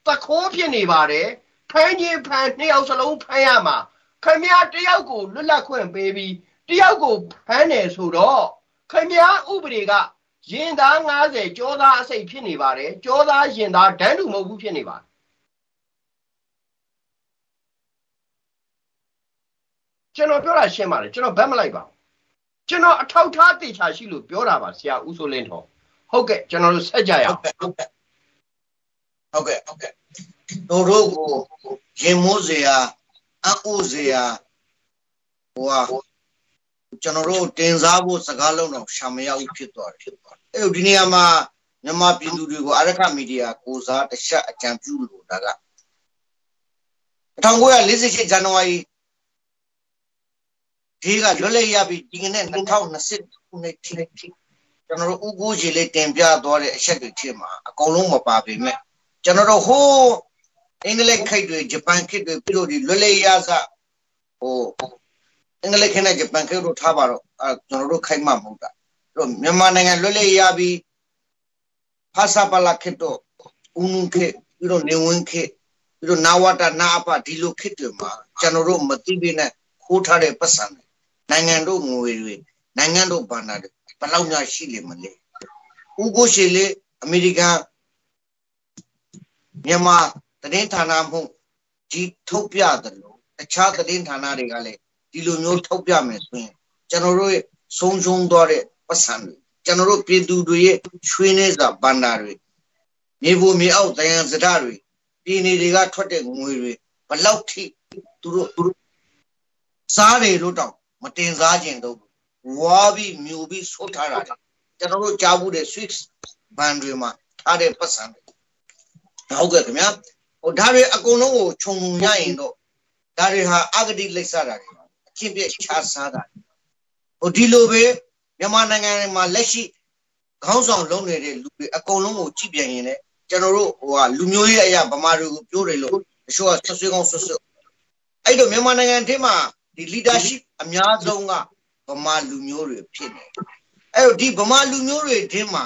တခိုးဖြစ်နေပါတယ်ဖမ်းခြင်းဖမ်းနှစ်ယောက်စလုံးဖမ်းရမှာခမရတယောက်ကိုလွတ်လပ်ခွင့်ပေးပြီးတယောက်ကိုဖမ်းတယ်ဆိုတော့ခမရဥပဒေကရင်သား90ကြောသားအစိတ်ဖြစ်နေပါတယ်ကြောသားရင်သားဒန်းတူမဟုတ်ဘူးဖြစ်နေပါတယ် ကျွန်တော်ပြောတာရှင်းပါတယ်ကျွန်တော်ဗတ်မလိုက်ပါဘူးကျွန်တော်အထောက်ထားတေချာရှိလို့ပြောတာပါဆရာဦးစိုးလင်းတော်ဟုတ်ကဲ့ကျွန်တော်တို့ဆက်ကြရအောင်ဟုတ်ကဲ့ဟုတ်ကဲ့ဟုတ်ကဲ့တို့တို့ကိုရင်မိုးစရာအအိုးစရာဟိုဟာကျွန်တော်တို့တင်စားဖို့စကားလုံးတော့ရှာမရဘူးဖြစ်သွားတယ်ဖြစ်သွားတယ်အဲ့ဒီနေရာမှာမြန်မာပြည်သူတွေကိုအရခမီဒီယာကိုစားတခြားအကြံပြုလို့ဒါက1948ဇန်နဝါရီ ဒီကလွတ်လပ်ရပြီဒီကနေ့2020ခုနှစ်ထိကျွန်တော်တို့ဥကိုကြီးလေးတင်ပြသွားတဲ့အချက်တွေဖြစ်မှာအကုန်လုံးမပါပေမဲ့ကျွန်တော်တို့ဟိုးအင်္ဂလိပ်ခိတ်တွေဂျပန်ခိတ်တွေပြီးတော့ဒီလွတ်လပ်ရစဟိုအင်္ဂလိပ်ခိတ်နဲ့ဂျပန်ခိတ်တို့ထားပါတော့အဲကျွန်တော်တို့ခိုက်မှမဟုတ်တာတို့မြန်မာနိုင်ငံလွတ်လပ်ရပြီဖာစာပလာခိတ်တို့ဦးနုခိတ်ပြီးတော့နေဝင်းခိတ်ပြီးတော့နာဝတာနာအပဒီလိုခိတ်တွေမှာကျွန်တော်တို့မသိပေနဲ့ခိုးထားတဲ့ပတ်စံတွေ နိုင်ငံတို့ငွေတွေနိုင်ငံတို့ဘဏ္ဍာတွေဘယ်လောက်များရှိလိမ့်မလဲဥကိုရှိလေအမေရိကန်မြန်မာသတင်းဌာနမှုကြီးထုတ်ပြတယ်လို့တခြားသတင်းဌာနတွေကလည်းဒီလိုမျိုးထုတ်ပြမယ်ဆိုရင်ကျွန်တော်တို့ဆုံးရှုံးသွားတဲ့ပတ်စံတွေကျွန်တော်တို့ပြည်သူတွေရဲ့ရွှေနေစာဘဏ္ဍာတွေမြေဖို့မြေအောက်တယံစဒတွေပြည်နေတွေကထွက်တဲ့ငွေတွေဘလောက်ထိသူတို့သူတို့စားတယ်လို့တောင်မ တင်စားခြင်းတော့ဝါပြီးမြူပြီးဆုတ်ထားတာကျွန်တော်တို့ကြားဘူးတဲ့ switch ဘန်တွေမှာထားတဲ့ပတ်စံတွေဟုတ်ကဲ့ခင်ဗျာဟိုဒါတွေအကုန်လုံးကိုခြုံငုံရရင်တော့ဒါတွေဟာအဂတိလိပ်စားတာတွေအချင်းပြခြားစားတာဟိုဒီလိုပဲမြန်မာနိုင်ငံမှာလက်ရှိခေါင်းဆောင်လုံးနေတဲ့လူတွေအကုန်လုံးကိုကြည့်ပြန်ရင်လည်းကျွန်တော်တို့ဟိုဟာလူမျိုးရေးအရာဗမာတွေကိုပြောတယ်လို့တချို့ကဆွဆွေးကောင်းဆွဆွအဲ့တော့မြန်မာနိုင်ငံထဲမှာဒီ leadership အများဆုံးကဗမာလူမျိုးတွေဖြစ်နေအဲ့တော့ဒီဗမာလူမျိုးတွေထဲမှာ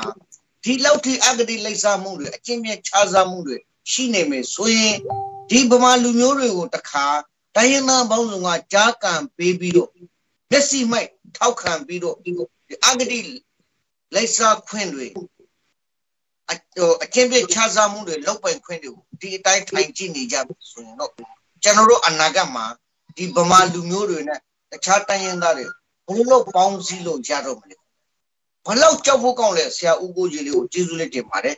ဒီလောက်ထိအဂတိလိုက်စားမှုတွေအချင်းချင်းခြားစားမှုတွေရှိနေမယ်ဆိုရင်ဒီဗမာလူမျိုးတွေကိုတခါတိုင်းရင်းသားပေါင်းစုံကကြားကန်ပေးပြီးတော့မျက်စိမိုက်ထောက်ခံပြီးတော့ဒီအဂတိလိုက်စားခွင့်တွေအအချင်းပြခြားစားမှုတွေလောက်ပိုင်ခွင့်တွေကိုဒီအတိုင်းထိုင်ကြည့်နေကြဆိုရင်တော့ကျွန်တော်တို့အနာဂတ်မှာဒီဗမာလူမျိုးတွေနဲ့ တခြားတိုင်းရင်းသားတွေဘယ်လိုပေါင်းစည်းလို့ရတော့မလဲဘလောက်ကြောက်ဖို့ကောင်းလဲဆရာဦးကိုကြီးလေးကိုကျေးဇူးလေးတင်ပါတယ်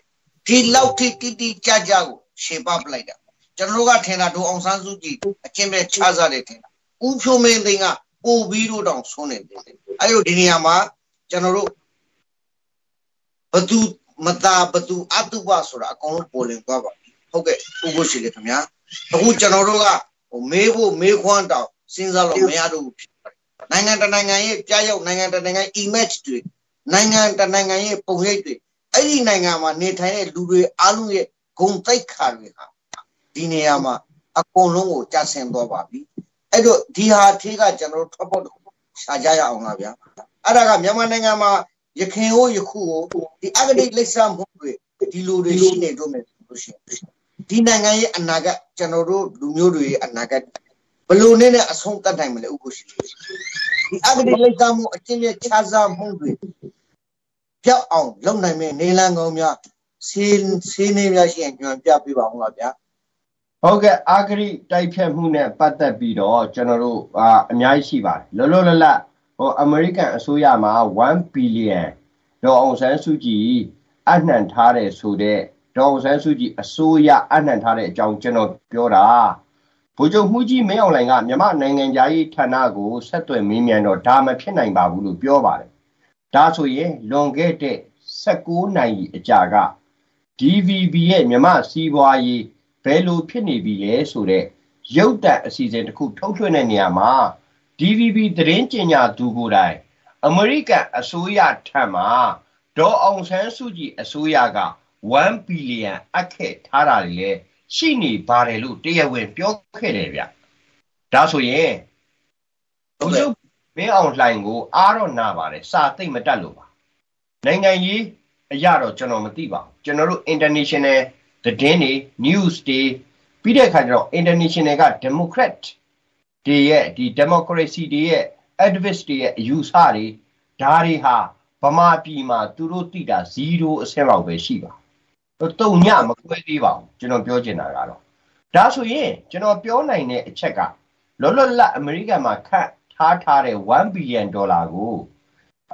ဒီလောက်ထိတိတိကျကျကိုရှင်းပပလိုက်တာကျွန်တော်တို့ကထင်တာဒိုအောင်ဆန်းစုကြည်အချင်းပဲခြားစားတယ်ထင်တာဦးဖြိုးမင်းသိန်းကပို့ပြီးတော့တောင်ဆုံးနေတယ်အဲ့လိုဒီနေရာမှာကျွန်တော်တို့ဘသူမတာဘသူအတုပဆိုတာအကုန်လုံးပေါ်လင်သွားပါပြီဟုတ်ကဲ့ဥပုရှိလေခင်ဗျာအခုကျွန်တော်တို့ကဟိုမေးဖို့မေးခွန်းတောင် စဉ်းစားလို့မရတော့ဘူးနိုင်ငံတနိုင်ငံရဲ့ကြားရောက်နိုင်ငံတနိုင်ငံ image တွေနိုင်ငံတနိုင်ငံရဲ့ပုံရိပ်တွေအဲ့ဒီနိုင်ငံမှာနေထိုင်တဲ့လူတွေအားလုံးရဲ့ဂုဏ်သိက္ခာတွေဟာဒီနေရာမှာအကုန်လုံးကိုကြာဆင်သွားပါပြီအဲ့တော့ဒီဟာထေးကကျွန်တော်တို့ထွက်ပေါ်ရှာကြရအောင်လားဗျာအဲ့ဒါကမြန်မာနိုင်ငံမှာရခင်ဟိုယခုဟိုဒီအဂတိလိစ္ဆာမှုတွေဒီလိုတွေရှိနေတော့မယ်ဆိုလို့ရှိရင်ဒီနိုင်ငံရဲ့အနာဂတ်ကျွန်တော်တို့လူမျိုးတွေရဲ့အနာဂတ် ဘလို့နဲ့နဲ့အဆုံးတတ်နိုင်မလဲဥက္ကုရှိဒီအဂတိလိစ္ဆာမှုအချင်းချင်းခြားစားမှုတွေပြောက်အောင်လုပ်နိုင်မယ့်နေလန်းကောင်းများစီစီနေများရှိရင်ညွှန်ပြပေးပါဦးလားဗျာဟုတ်ကဲ့အာဂရိတိုက်ဖြတ်မှုနဲ့ပတ်သက်ပြီးတော့ကျွန်တော်တို့အာအများကြီးရှိပါတယ်လောလောလတ်လတ်ဟိုအမေရိကန်အစိုးရမှာ1ဘီလီယံဒေါ်အောင်ဆန်းစုကြည်အနှံထားတယ်ဆိုတဲ့ဒေါ်အောင်ဆန်းစုကြည်အစိုးရအနှံထားတဲ့အကြောင်းကျွန်တော်ပြောတာ ဗိုလ်ချုပ်မှုကြီးမင်းအောင်လှိုင်ကမြမနိုင်ငံသားရေးဌာနကိုဆက်သွယ်မေးမြန်းတော့ဒါမဖြစ်နိုင်ပါဘူးလို့ပြောပါတယ်ဒါဆိုရင်လွန်ခဲ့တဲ့16နိုင်အကြာက DVB ရဲ့မြမစီးပွားရေးဘယ်လိုဖြစ်နေပြီလဲဆိုတော့ရုပ်တံအစီအစဉ်တစ်ခုထုတ်လွှင့်တဲ့နေရာမှာ DVB သတင်းကြေညာသူကိုယ်တိုင်အမေရိကန်အစိုးရထံမှာဒေါ်အောင်ဆန်းစုကြည်အစိုးရက1ဘီလီယံအပ်ခဲ့ထားတာလေ ရှိနေပါတယ်လို့တရားဝင်ပြောခဲ့တယ်ဗျဒါဆိုရင်ဘုရားမင်းအောင်လှိုင်ကိုအားတော့နာပါတယ်စာသိမ့်မတက်လို့ပါနိုင်ငံရေးအရာတော့ကျွန်တော်မသိပါဘူးကျွန်တော်တို့ international သတင်းတွေ news တွေပြီးတဲ့အခါကျတော့ international က democrat တွေရဲ့ဒီ democracy တွေရဲ့ activist တွေရဲ့အယူဆတွေဒါတွေဟာဗမာပြည်မှာသူတို့သိတာ0အဆင့်လောက်ပဲရှိပါ တုံညမကွဲသေးပါဘူးကျွန်တော်ပြောချင်တာကတော့ဒါဆိုရင်ကျွန်တော်ပြောနိုင်တဲ့အချက်ကလောလောလတ်အမေရိကန်မှာခန့်ထားထားတဲ့1ဘီလီယံဒေါ်လာကို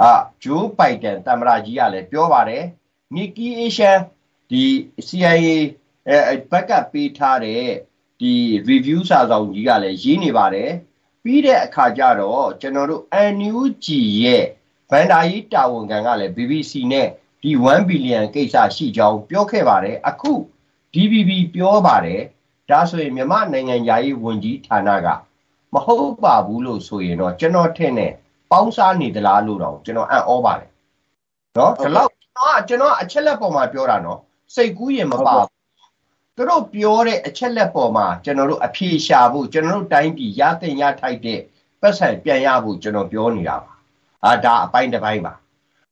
အာဂျိုးဘိုင်ဒန်သမ္မတကြီးကလည်းပြောပါတယ်မီကီအေရှန်ဒီ CIA အဲဘက်ကပေးထားတဲ့ဒီ review စာဆောင်ကြီးကလည်းရေးနေပါတယ်ပြီးတဲ့အခါကျတော့ကျွန်တော်တို့ NUG ရဲ့ဗန်ဒါရေးတာဝန်ခံကလည်း BBC နဲ့ ဒီ1ဘီလီယံကိစ္စရှိကြောင်းပြောခဲ့ပါတယ်အခု DBB ပြောပါတယ်ဒါဆိုရင်မြန်မာနိုင်ငံသားရေးဝန်ကြီးဌာနကမဟုတ်ပါဘူးလို့ဆိုရင်တော့ကျွန်တော်ထင်တယ်ပေါင်းစားနေသလားလို့တော့ကျွန်တော်အံ့ဩပါတယ်နော်ဒီလောက်ကျွန်တော်အချက်လက်ပေါ်မှာပြောတာနော်စိတ်ကူးရင်မပါသူတို့ပြောတဲ့အချက်လက်ပေါ်မှာကျွန်တော်တို့အဖြေရှာဖို့ကျွန်တော်တို့တိုင်းပြည်ရတဲ့ရထိုက်တဲ့ပတ်စံပြန်ရဖို့ကျွန်တော်ပြောနေတာပါအာဒါအပိုင်းတစ်ပိုင်းပါ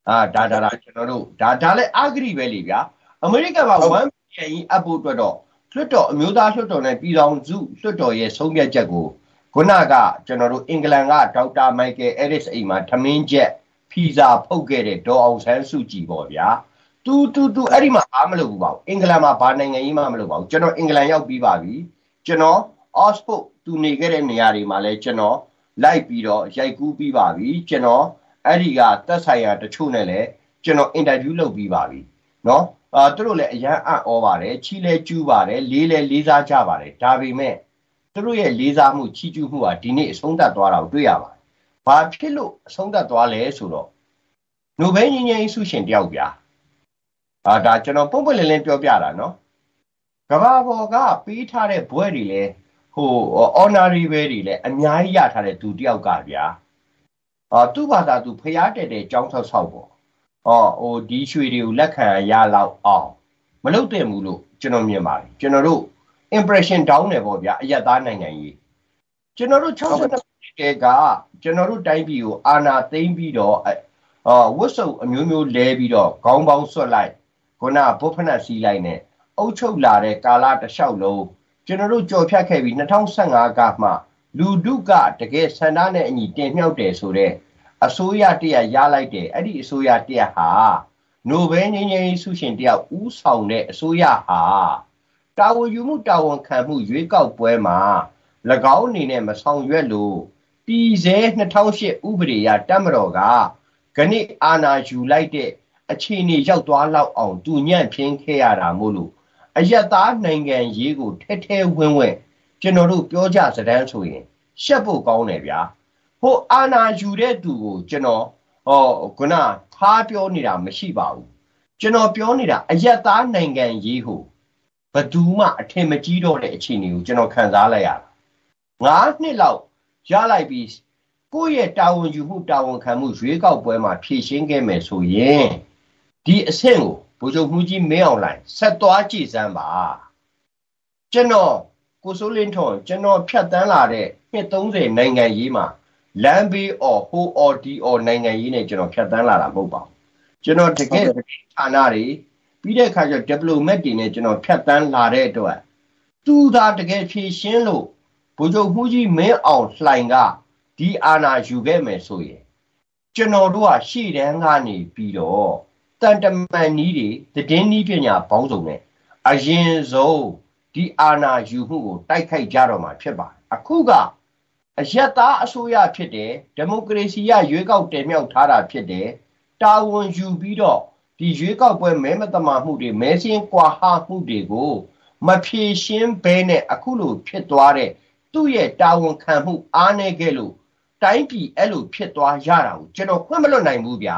အာဒါဒါဒါကျွန်တော်တို့ဒါဒါလည်းအဂရိပဲလေဗျာအမေရိကန်မှာ1ဘီလီယံကြီးအပ်ဖို့အတွက်တော့လွှတ်တော်အမျိုးသားလွှတ်တော်နဲ့ပြည်ထောင်စုလွှတ်တော်ရဲ့ဆုံးဖြတ်ချက်ကိုခုနကကျွန်တော်တို့အင်္ဂလန်ကဒေါက်တာမိုက်ကယ်အဲရစ်အိမ်မှာထမင်းချက်ဖီဇာဖုတ်ခဲ့တဲ့ဒေါ်အောင်ဆန်းစုကြည်ပေါ့ဗျာတူတူတူအဲ့ဒီမှာအားမလုပ်ဘူးပါဘူးအင်္ဂလန်မှာဘာနိုင်ငံကြီးမှမလုပ်ပါဘူးကျွန်တော်အင်္ဂလန်ရောက်ပြီးပါပြီကျွန်တော် Oxford သူနေခဲ့တဲ့နေရာတွေမှာလည်းကျွန်တော်လိုက်ပြီးတော့ရိုက်ကူးပြီးပါပြီကျွန်တော် အဲ့ဒီကသက်ဆိုင်ရာတချို့နဲ့လည်းကျွန်တော်အင်တာဗျူးလုပ်ပြီးပါပြီเนาะအာသူတို့လည်းအရန်အံ့ဩပါတယ်ချီလဲကျူးပါတယ်လေးလဲလေးစားကြပါတယ်ဒါပေမဲ့သူတို့ရဲ့လေးစားမှုချီးကျူးမှုဟာဒီနေ့အဆုံးသတ်သွားတာကိုတွေ့ရပါတယ်ဘာဖြစ်လို့အဆုံးသတ်သွားလဲဆိုတော့နိုဘယ်ငြိမ်းချမ်းရေးဆုရှင်တယောက်ဗျာအာဒါကျွန်တော်ပုံပွင့်လင်းလင်းပြောပြတာနော်ကဘာပေါ်ကပေးထားတဲ့ဘွဲတွေလဲဟို honorary ပဲတွေလဲအများကြီးရထားတဲ့သူတယောက်ကဗျာ အာသူ့ဘာသာသူဖျားတဲ့တဲ့ចောင်းဆောက်ဆောက်ပေါ့ဟောဟိုဒီရွှေတွေကိုလက်ခံရလောက်အောင်မလုပ်တဲ့ဘူးလို့ကျွန်တော်မြင်ပါတယ်ကျွန်တော်တို့ impression down တယ်ပေါ့ဗျာအယက်သားနိုင်ငံကြီးကျွန်တော်တို့62တဲကကျွန်တော်တို့တိုင်းပြည်ကိုအာဏာသိမ်းပြီးတော့အော်ဝတ်စုံအမျိုးမျိုးလဲပြီးတော့ခေါင်းပေါင်းဆွတ်လိုက်ခုနဘုဖနက်စီးလိုက်နဲ့အုတ်ချုပ်လာတဲ့ကာလတစ်လျှောက်လုံးကျွန်တော်တို့ကြော်ဖြတ်ခဲ့ပြီး2015ကမှ လူဒုကတကယ်ဆန္ဒနဲ့အညီတင်မြှောက်တယ်ဆိုတော့အစိုးရတရရလိုက်တယ်အဲ့ဒီအစိုးရတရဟာနိုဘယ်ငြိမ်းချမ်းရေးဆုရှင်တယောက်ဦးဆောင်တဲ့အစိုးရဟာတာဝန်ယူမှုတာဝန်ခံမှုရွေးကောက်ပွဲမှာ၎င်းအနေနဲ့မဆောင်ရွက်လို့ပြည်စဲ2008ဥပဒေအရတပ်မတော်ကဂဏိအာဏာယူလိုက်တဲ့အခြေအနေရောက်သွားလောက်အောင်တူညံ့ဖြင်းခဲ့ရတာမို့လို့အယက်သားနိုင်ငံရေးကိုထဲထဲဝင်းဝင်း ကျွန်တော်တို့ပြောကြစတန်းဆိုရင်ရှက်ဖို့ကောင်းတယ်ဗျာဟိုအာဏာယူတဲ့သူကိုကျွန်တော်ဟောခုနဖားပြောနေတာမရှိပါဘူးကျွန်တော်ပြောနေတာအယက်သားနိုင်ငံရေးဟိုဘသူမှအထင်မကြီးတော့တဲ့အခြေအနေကိုကျွန်တော်ခံစားလိုက်ရတာ၅နှစ်လောက်ရလိုက်ပြီးကိုယ့်ရဲ့တာဝန်ယူမှုတာဝန်ခံမှုရွေးကောက်ပွဲမှာဖြည့်ရှင်းခဲ့မယ်ဆိုရင်ဒီအဆင့်ကိုဗိုလ်ချုပ်မှုကြီးမင်းအောင်လှိုင်ဆက်သွားကြည့်စမ်းပါကျွန်တော် ကိုစိုးလင်းထွန်ကျွန်တော်ဖြတ်တန်းလာတဲ့နှစ်30နိုင်ငံရေးမှာလမ်းဘေး or ဟို or ဒီ or နိုင်ငံရေးနဲ့ကျွန်တော်ဖြတ်တန်းလာတာမဟုတ်ပါဘူးကျွန်တော်တကယ်ဌာနတွေပြီးတဲ့အခါကျ diplomat တွေနဲ့ကျွန်တော်ဖြတ်တန်းလာတဲ့အတွက်သူသာတကယ်ဖြည့်ရှင်းလို့ဗိုလ်ချုပ်မှုကြီးမင်းအောင်လှိုင်ကဒီအာဏာယူခဲ့မယ်ဆိုရင်ကျွန်တော်တို့ကရှေ့တန်းကနေပြီးတော့တန်တမန်နီးတွေတည်င်းနီးပညာပေါင်းစုံနဲ့အရင်ဆုံး ဒီအာဏာယူမှုကိုတိုက်ခိုက်ကြတော့မှာဖြစ်ပါတယ်အခုကအယက်သားအစိုးရဖြစ်တယ်ဒီမိုကရေစီရရွေးကောက်တင်မြှောက်ထားတာဖြစ်တယ်တာဝန်ယူပြီးတော့ဒီရွေးကောက်ပွဲမဲမတမာမှုတွေမဲစင်းကွာဟမှုတွေကိုမဖြေရှင်းဘဲနဲ့အခုလိုဖြစ်သွားတဲ့သူ့ရဲ့တာဝန်ခံမှုအားနည်းခဲ့လို့တိုင်းပြည်အဲ့လိုဖြစ်သွားရတာကိုကျွန်တော်ခွင့်မလွတ်နိုင်ဘူးဗျာ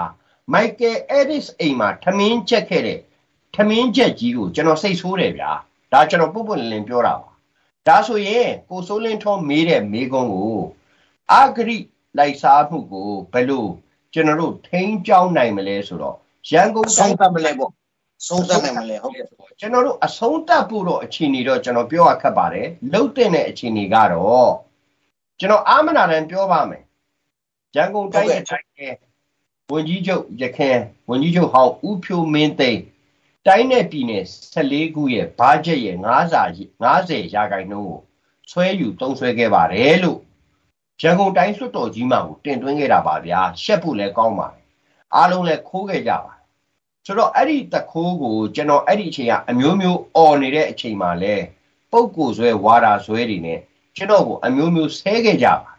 မိုက်ကယ်အဲဒစ်အိမ်မှာထမင်းချက်ခဲ့တဲ့ထမင်းချက်ကြီးကိုကျွန်တော်စိတ်ဆိုးတယ်ဗျာ ဒါကျွန်တော်ပုပ်ပွလင်းလင်းပြောတာပါဒါဆိုရင်ကိုစိုးလင်းထုံးမေးတဲ့မေးခွန်းကိုအာဂရိလိုက်စားမှုကိုဘယ်လိုကျွန်တော်တို့ထိန်းကျောင်းနိုင်မလဲဆိုတော့ရန်ကုန်ဆုံးသတ်မလဲပေါ့ဆုံးသတ်နိုင်မလဲဟုတ်ကဲ့ကျွန်တော်တို့အဆုံးသတ်ဖို့တော့အခြေအနေတော့ကျွန်တော်ပြောရခက်ပါတယ်လှုပ်တဲ့အခြေအနေကတော့ကျွန်တော်အာမနာတန်ပြောပါမယ်ရန်ကုန်တိုင်းအတိုင်းကဝန်ကြီးချုပ်ရခင်ဝန်ကြီးချုပ်ဟောင်းဦးဖြိုးမင်းသိန်း တိုင်းနယ်ပြည်နယ်14ခုရဲ့ဘာဂျက်ရဲ့90 90ရာခိုင်နှုန်းကိုဆွဲယူတုံးဆွဲခဲ့ပါတယ်လို့ရန်ကုန်တိုင်းလွှတ်တော်ကြီးမှကိုတင်သွင်းခဲ့တာပါဗျာရှက်ဖို့လည်းကောင်းပါတယ်အားလုံးလည်းခိုးခဲ့ကြပါဆိုတော့အဲ့ဒီတခိုးကိုကျွန်တော်အဲ့ဒီအချိန်ကအမျိုးမျိုးអော်နေတဲ့အချိန်မှာလဲပုပ်ကိုဆွဲဝါတာဆွဲတွေနဲ့ကျွန်တော်ကိုအမျိုးမျိုးဆဲခဲ့ကြပါ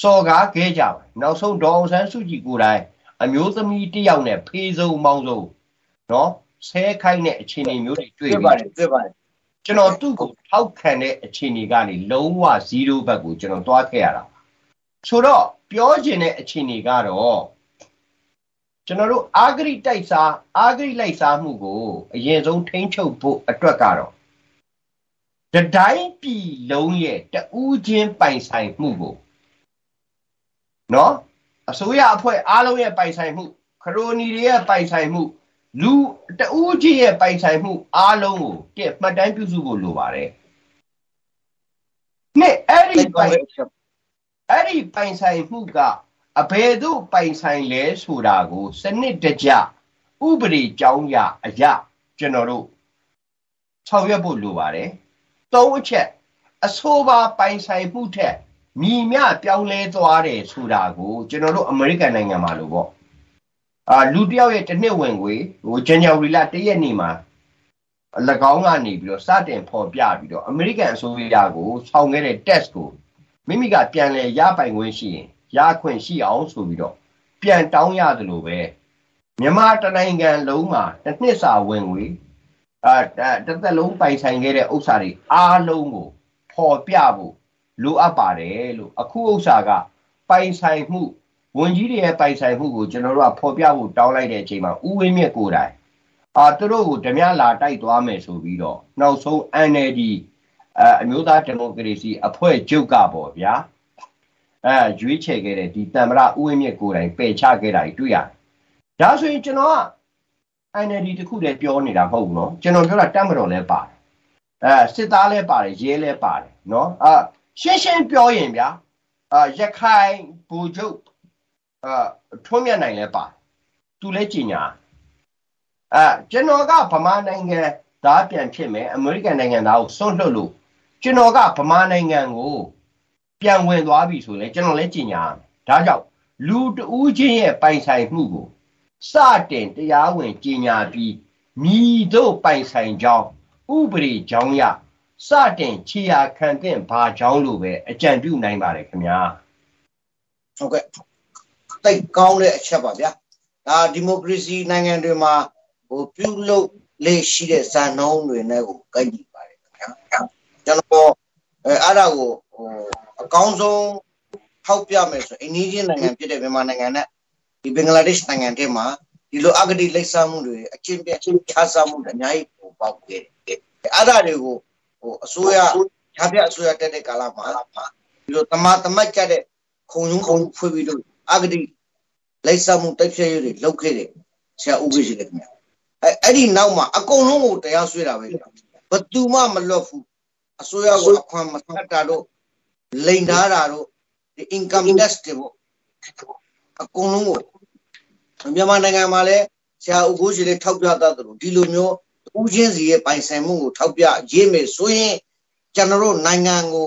စော်ကားခဲ့ကြပါနောက်ဆုံးဒေါအောင်ဆန်းစုကြည်ကိုယ်တိုင်အမျိုးသမီးတယောက်နဲ့ဖေးစုံမောင်းစုံနော် ဆဲခိုင်းတဲ့အခြေအနေမျိုးတွေတွေ့ပြီပါတယ်တွေ့ပါတယ်ကျွန်တော်သူ့ကိုထောက်ခံတဲ့အခြေအနေကနေလုံးဝ0ဘက်ကိုကျွန်တော်တွားခဲ့ရတာဆိုတော့ပြောချင်တဲ့အခြေအနေကတော့ကျွန်တော်တို့အာဂရိတိုက်စားအာဂရိလိုက်စားမှုကိုအရင်ဆုံးထိန်းချုပ်ဖို့အတွက်ကတော့တတိုင်းပြည်လုံးရဲ့တူးချင်းပိုင်ဆိုင်မှုကိုနော်အစိုးရအဖွဲ့အားလုံးရဲ့ပိုင်ဆိုင်မှုခရိုနီတွေရဲ့ပိုင်ဆိုင်မှု လူတူးချင်းရဲ့ပိုင်ဆိုင်မှုအားလုံးကိုကဲမှတ်တမ်းပြုစုဖို့လိုပါတယ်နှစ်အဲ့ဒီပိုင်အဲ့ဒီပိုင်ဆိုင်မှုကအဘယ်သို့ပိုင်ဆိုင်လဲဆိုတာကို စနစ်တကျဥပဒေကြောင်းရအရာကျွန်တော်တို့ဆောင်ရွက်ဖို့လိုပါတယ်သုံးအချက်အဆိုပါပိုင်ဆိုင်မှုထက်မြည်မြပြောင်းလဲသွားတယ်ဆိုတာကိုကျွန်တော်တို့အမေရိကန်နိုင်ငံမှာလို့ပေါ့ အာလူတယောက်ရဲ့တစ်နှစ်ဝင်ငွေဟိုဇန်နဝါရီလ1ရက်နေ့မှာ၎င်းကနေပြီးတော့စတင်ဖော်ပြပြီးတော့အမေရိကန်အစိုးရကိုဆောင်ခဲ့တဲ့ test ကိုမိမိကပြန်လဲရပိုင်ခွင့်ရှိရင်ရခွင့်ရှိအောင်ဆိုပြီးတော့ပြန်တောင်းရတယ်လို့ပဲမြန်မာတနိုင်ငံလုံးမှာတစ်နှစ်စာဝင်ငွေအာတစ်သက်လုံးပိုင်ဆိုင်ခဲ့တဲ့ဥစ္စာတွေအားလုံးကိုပေါ်ပြဖို့လိုအပ်ပါတယ်လို့အခုဥစ္စာကပိုင်ဆိုင်မှု ဝန်ကြီးတွေရဲ့ပိုင်ဆိုင်မှုကိုကျွန်တော်တို့ကဖော်ပြဖို့တောင်းလိုက်တဲ့အချိန်မှာဥဝင်းမြက်ကိုယ်တိုင်အာသူတို့ကိုဓမြလာတိုက်သွားမယ်ဆိုပြီးတော့နောက်ဆုံး NLD အအမျိုးသားဒီမိုကရေစီအဖွဲ့ချုပ်ကပေါ့ဗျာအဲရွေးချယ်ခဲ့တဲ့ဒီတံမရဥဝင်းမြက်ကိုယ်တိုင်ပယ်ချခဲ့တာတွေ့ရတယ်။ဒါဆိုရင်ကျွန်တော်က NLD တခုတည်းပြောနေတာမဟုတ်ဘူးနော်ကျွန်တော်ပြောတာတံမတော်လည်းပါတယ်အဲစစ်သားလည်းပါတယ်ရဲလည်းပါတယ်နော်အာရှင်းရှင်းပြောရင်ဗျာအာရခိုင်ဘူချုပ် အာထွန်းမြတ်နိုင်လည်းပါသူလည်းကြည်ညာအာကျွန်တော်ကဗမာနိုင်ငံသားပြန်ဖြစ်မယ်အမေရိကန်နိုင်ငံသားကိုစွန့်လွတ်လို့ကျွန်တော်ကဗမာနိုင်ငံကိုပြန်ဝင်သွားပြီဆိုရင်ကျွန်တော်လည်းကြည်ညာဒါကြောင့်လူတဦးချင်းရဲ့ပိုင်ဆိုင်မှုကိုစတင်တရားဝင်ကြည်ညာပြီးမြည်တို့ပိုင်ဆိုင်ကြောင်းဥပဒေကြောင်းရစတင်ခြေရာခံတဲ့ဘာကြောင်းလို့ပဲအကြံပြုနိုင်ပါတယ်ခင်ဗျာဟုတ်ကဲ့ တိတ်ကောင်းတဲ့အချက်ပါဗျာဒါဒီမိုကရေစီနိုင်ငံတွေမှာဟိုပြုလုပ်လေရှိတဲ့ဇာနှုံးတွေနဲ့ကိုကိုက်ကြည့်ပါတယ်ခင်ဗျာကျွန်တော်အဲအဲ့ဒါကိုဟိုအကောင်းဆုံးထောက်ပြမယ်ဆိုအိန္ဒိယနိုင်ငံဖြစ်တဲ့မြန်မာနိုင်ငံနဲ့ဒီဘင်္ဂလားဒေ့ရှ်နိုင်ငံထဲမှာဒီလိုအဂတိလိုက်စားမှုတွေအချင်းပြအချင်းချစားမှုတွေအများကြီးဟိုပေါက်ခဲ့တယ်အဲ့ဒါတွေကိုဟိုအစိုးရဖြားပြအစိုးရတက်တဲ့ကာလမှာဒီလိုတမတမတ်ကြတဲ့ခုံရုံးခုံဖွေးပြီးတော့ အဂတိလိုက်စားမှုတိုက်ဖြတ်ရေးတွေလုပ်ခဲ့တယ်ဆရာဦးကြီးရှိတယ်ခင်ဗျအဲအဲ့ဒီနောက်မှာအကုန်လုံးကိုတရားစွဲတာပဲဘသူမှမလွတ်ဘူးအစိုးရကိုအခွန်မဆက်တာတို့လိန်ထားတာတို့ဒီ income tax တွေပေါ့အကုန်လုံးကိုမြန်မာနိုင်ငံမှာလည်းဆရာဦးကိုရှိလေးထောက်ပြတတ်တယ်လို့ဒီလိုမျိုးဦးချင်းစီရဲ့ပိုင်ဆိုင်မှုကိုထောက်ပြရေးမယ်ဆိုရင်ကျွန်တော်တို့နိုင်ငံကို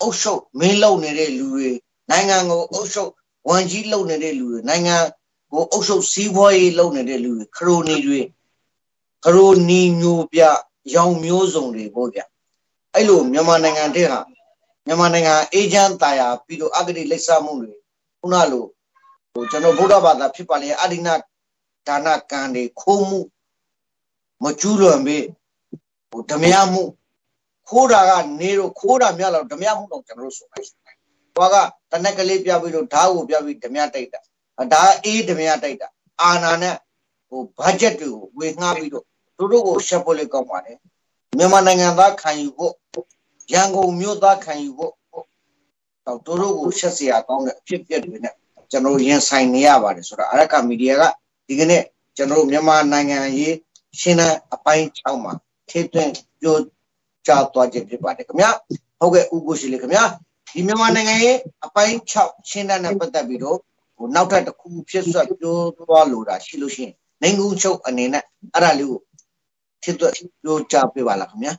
အုပ်ချုပ်မင်းလုပ်နေတဲ့လူတွေနိုင်ငံကိုအုပ်ချုပ် ဝန်ကြီးလုပ်နေတဲ့လူတွေနိုင်ငံကိုအုပ်ချုပ်စီးပွားရေးလုပ်နေတဲ့လူတွေခရိုနီတွေခရိုနီမျိုးပြရောင်မျိုးစုံတွေပေါ့ဗျအဲ့လိုမြန်မာနိုင်ငံတည်းဟာမြန်မာနိုင်ငံအေဂျင့်တာယာပြီးတော့အဂတိလက်စားမှုတွေခုနလိုဟိုကျွန်တော်ဗုဒ္ဓဘာသာဖြစ်ပါလေအဒိနာဒါနကံတွေခိုးမှုမကျူးလွန်ပြီးဟိုဓမြမှုခိုးတာကနေတော့ခိုးတာများတော့ဓမြမှုတော့ကျွန်တော်တို့ဆိုလို ကွာကတနက်ကလေးပြပြီးတော့ဓာတ်ကိုပြပြီးဓမြတိုက်တာဒါအေးဓမြတိုက်တာအာနာနဲ့ဟိုဘတ်ဂျက်တွေကိုဝေငှပြီးတော့သူတို့ကိုရှက်ဖို့လေးကောင်းပါလေမြန်မာနိုင်ငံသားခံယူဖို့ရန်ကုန်မြို့သားခံယူဖို့တော့သူတို့ကိုရှက်စရာကောင်းတဲ့အဖြစ်အပျက်တွေနဲ့ကျွန်တော်ရင်ဆိုင်နေရပါတယ်ဆိုတော့အရက်ကမီဒီယာကဒီကနေ့ကျွန်တော်မြန်မာနိုင်ငံရေးရှင်းတဲ့အပိုင်း6မှာထိသွင်းပြောကြားသွားခြင်းဖြစ်ပါတယ်ခင်ဗျာဟုတ်ကဲ့ဥက္ကိုရှိလေခင်ဗျာ ဒီမြန်မာနိုင်ငံရဲ့အပိုင်း6ရှင်းတဲ့နဲ့ပတ်သက်ပြီးတော့ဟိုနောက်ထပ်တစ်ခုဖြစ်ဆွပြောသွားလို့တာရှိလို့ရှိရင်နိုင်ငံချုပ်အနေနဲ့အဲ့ဒါလေးကိုဖြစ်သွင်းပြောကြားပေးပါလားခင်ဗျာ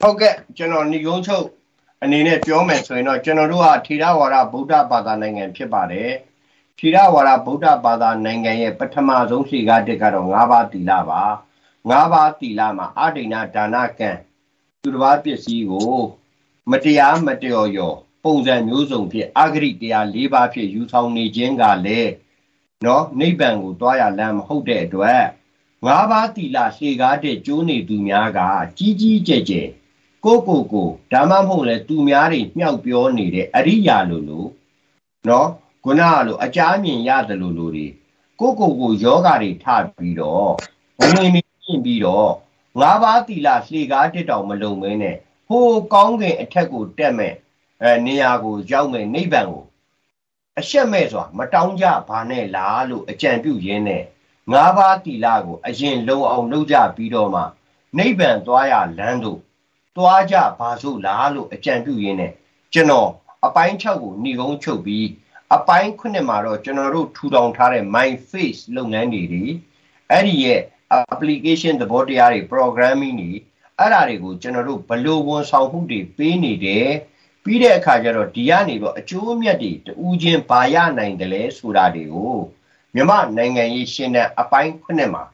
ဟုတ်ကဲ့ကျွန်တော်ညီကုန်းချုပ်အနေနဲ့ပြောမယ်ဆိုရင်တော့ကျွန်တော်တို့ဟာထေရဝါဒဗုဒ္ဓဘာသာနိုင်ငံဖြစ်ပါတယ်ထေရဝါဒဗုဒ္ဓဘာသာနိုင်ငံရဲ့ပထမဆုံးရှိကားတစ်ကတော့၅ပါးတီလာပါ၅ပါးတီလာမှာအဒိဏဒါနကံသူတစ်ပါးပစ္စည်းကို မတရားမတော်ရော ပုံစံမျိုးစုံဖြင့်အဂရိတရား၄ပါးဖြင့်ယူဆောင်နေခြင်းကလည်းနော်နိဗ္ဗာန်ကိုတွားရလမ်းမဟုတ်တဲ့အတွက်ငါးပါးတီလာရှေကားတဲ့ကျိုးနေသူများကကြီးကြီးကျယ်ကျယ်ကိုကိုကိုဒါမှမဟုတ်လဲသူများတွေမြှောက်ပြောနေတဲ့အရိယာလိုလိုနော်ခုနကလိုအကြမ်းမြင်ရတယ်လို့လို့တွေကိုကိုကိုယောဂါတွေထပြီးတော့ဝင်ဝင်မြင်ပြီးတော့ငါးပါးတီလာလှေကားတစ်တောင်မလုံမင်းနဲ့ဟိုကောင်းကင်အထက်ကိုတက်မဲ့ အဲနေရာကိုရောက်မဲ့နိဗ္ဗာန်ကိုအရှက်မဲ့စွာမတောင်းကြပါနဲ့လားလို့အကြံပြုရင်းနဲ့ငါးပါးတီလာကိုအရင်လုံအောင်လုပ်ကြပြီးတော့မှနိဗ္ဗာန်သွားရလမ်းတို့သွားကြပါစို့လားလို့အကြံပြုရင်းနဲ့ကျွန်တော်အပိုင်း6ကိုညီကုန်းချုပ်ပြီးအပိုင်း9မှာတော့ကျွန်တော်တို့ထူထောင်ထားတဲ့ my face လုပ်ငန်းတွေဒီအဲ့ဒီရဲ့ application သဘောတရားတွေ programming တွေအဲ့ဒါတွေကိုကျွန်တော်တို့ဘလို့ဝန်ဆောင်မှုတွေပေးနေတယ် ပြီးတဲ့အခါကျတော့ဒီကနေတော့အကျိုးအမြတ်တွေတူးချင်းဘာရနိုင်တယ်လဲဆိုတာတွေကိုမြမနိုင်ငံရေးရှင်းတဲ့အပိုင်း9မှာ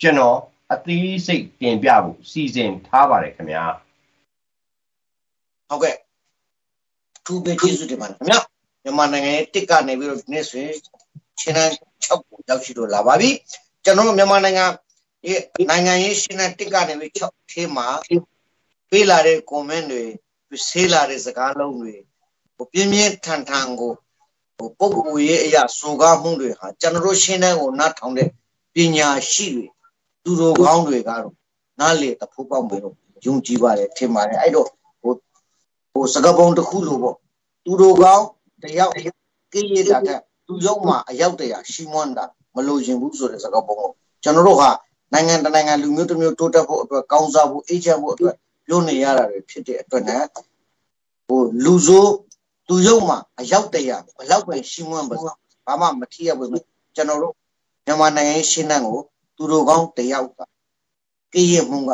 ကျွန်တော်အသေးစိတ်တင်ပြဖို့စီစဉ်ထားပါတယ်ခင်ဗျာဟုတ်ကဲ့သူပဲကျေးဇူးတင်ပါတယ်ခင်ဗျာမြန်မာနိုင်ငံရဲ့တစ်ကနေပြီးတော့ဒီနေ့ဆိုရင်ချင်းတန်း6ကိုရောက်ရှိလို့လာပါပြီကျွန်တော်မြန်မာနိုင်ငံရဲ့နိုင်ငံရေးရှင်းတဲ့တစ်ကနေပြီး6ထဲမှာပေးလာတဲ့ comment တွေ ဆေးလာတဲ့စကားလုံးတွေဟိုပြင်းပြင်းထန်ထန်ကိုဟိုပုံကိုရေးအရာစုကားမှုတွေဟာကျွန်တော်တို့ရှင်းတဲ့ကိုနားထောင်တဲ့ပညာရှိတွေသူတို့ကောင်းတွေကတော့နားလေတဖိုးပေါက်ပြီးတော့ယုံကြည်ပါတယ်ထင်ပါတယ်အဲ့တော့ဟိုဟိုစကားပုံတစ်ခုလိုပေါ့သူတို့ကောင်းတယောက်ကိရတာကသူရုံမှာအယောက်တရာရှီမွန်တာမလို့ရင်ဘူးဆိုတဲ့စကားပုံကိုကျွန်တော်တို့ဟာနိုင်ငံတနိုင်ငံလူမျိုးတစ်မျိုးတိုးတက်ဖို့အတွက်ကောင်းစားဖို့အေးချမ်းဖို့အတွက် ပြောနေရတာတွေဖြစ်တဲ့အတွက်နဲ့ဟိုလူဆိုးသူရုံမှာအရောက်တရဘလောက်ပဲရှင်းဝန်းပါဘာမှမထီရဘူးကျွန်တော်တို့မြန်မာနိုင်ငံရှင်းနှံကိုသူတို့ကောင်းတယောက်ကကိရမှုက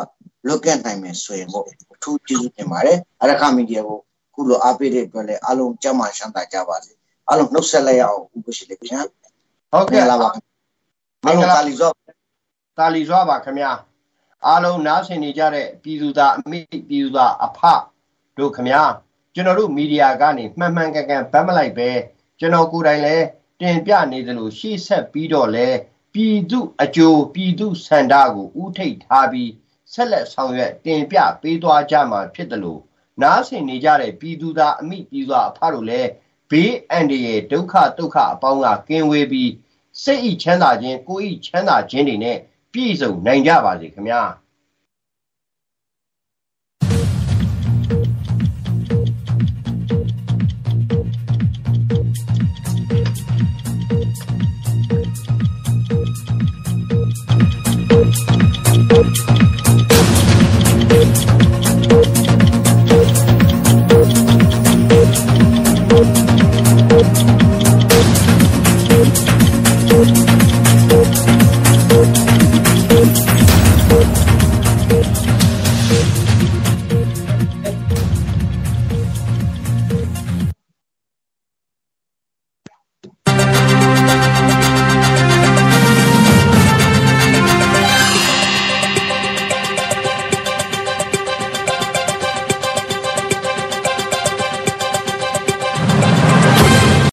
လွတ်ကဲနိုင်မယ်ဆိုရင်ပေါ့အထူးကျေးဇူးတင်ပါတယ်အရခမီဒီယာကိုခုလိုအားပေးတဲ့အတွက်လည်းအားလုံးကြမ်းမှရှမ်းသာကြပါစေအားလုံးနှုတ်ဆက်လိုက်ရအောင်ဥပရှိလေးခင်ဗျာဟုတ်ကဲ့လာပါမင်္ဂလာပါလီဇောတာလီစွာပါခင်ဗျာ အားလုံးနားဆင်နေကြတဲ့ပြည်သူသားအမိပြည်သူသားအဖတို့ခင်ဗျာကျွန်တော်တို့မီဒီယာကနေမှန်မှန်ကန်ကန်ဗတ်မလိုက်ပဲကျွန်တော်ကိုယ်တိုင်လည်းတင်ပြနေသလိုရှေ့ဆက်ပြီးတော့လဲပြည်သူအကျိုးပြည်သူစန္ဒကိုဥထိတ်ထားပြီးဆက်လက်ဆောင်ရွက်တင်ပြပေးသွားကြမှာဖြစ်တယ်လို့နားဆင်နေကြတဲ့ပြည်သူသားအမိပြည်သူသားအဖတို့လည်းဘေးအန္တရာယ်ဒုက္ခဒုက္ခအပေါင်းကကင်းဝေးပြီးစိတ်ဤချမ်းသာခြင်းကိုယ်ဤချမ်းသာခြင်းတွေနဲ့ ပြည့်စုံနိုင်ကြပါစေခင်ဗျာ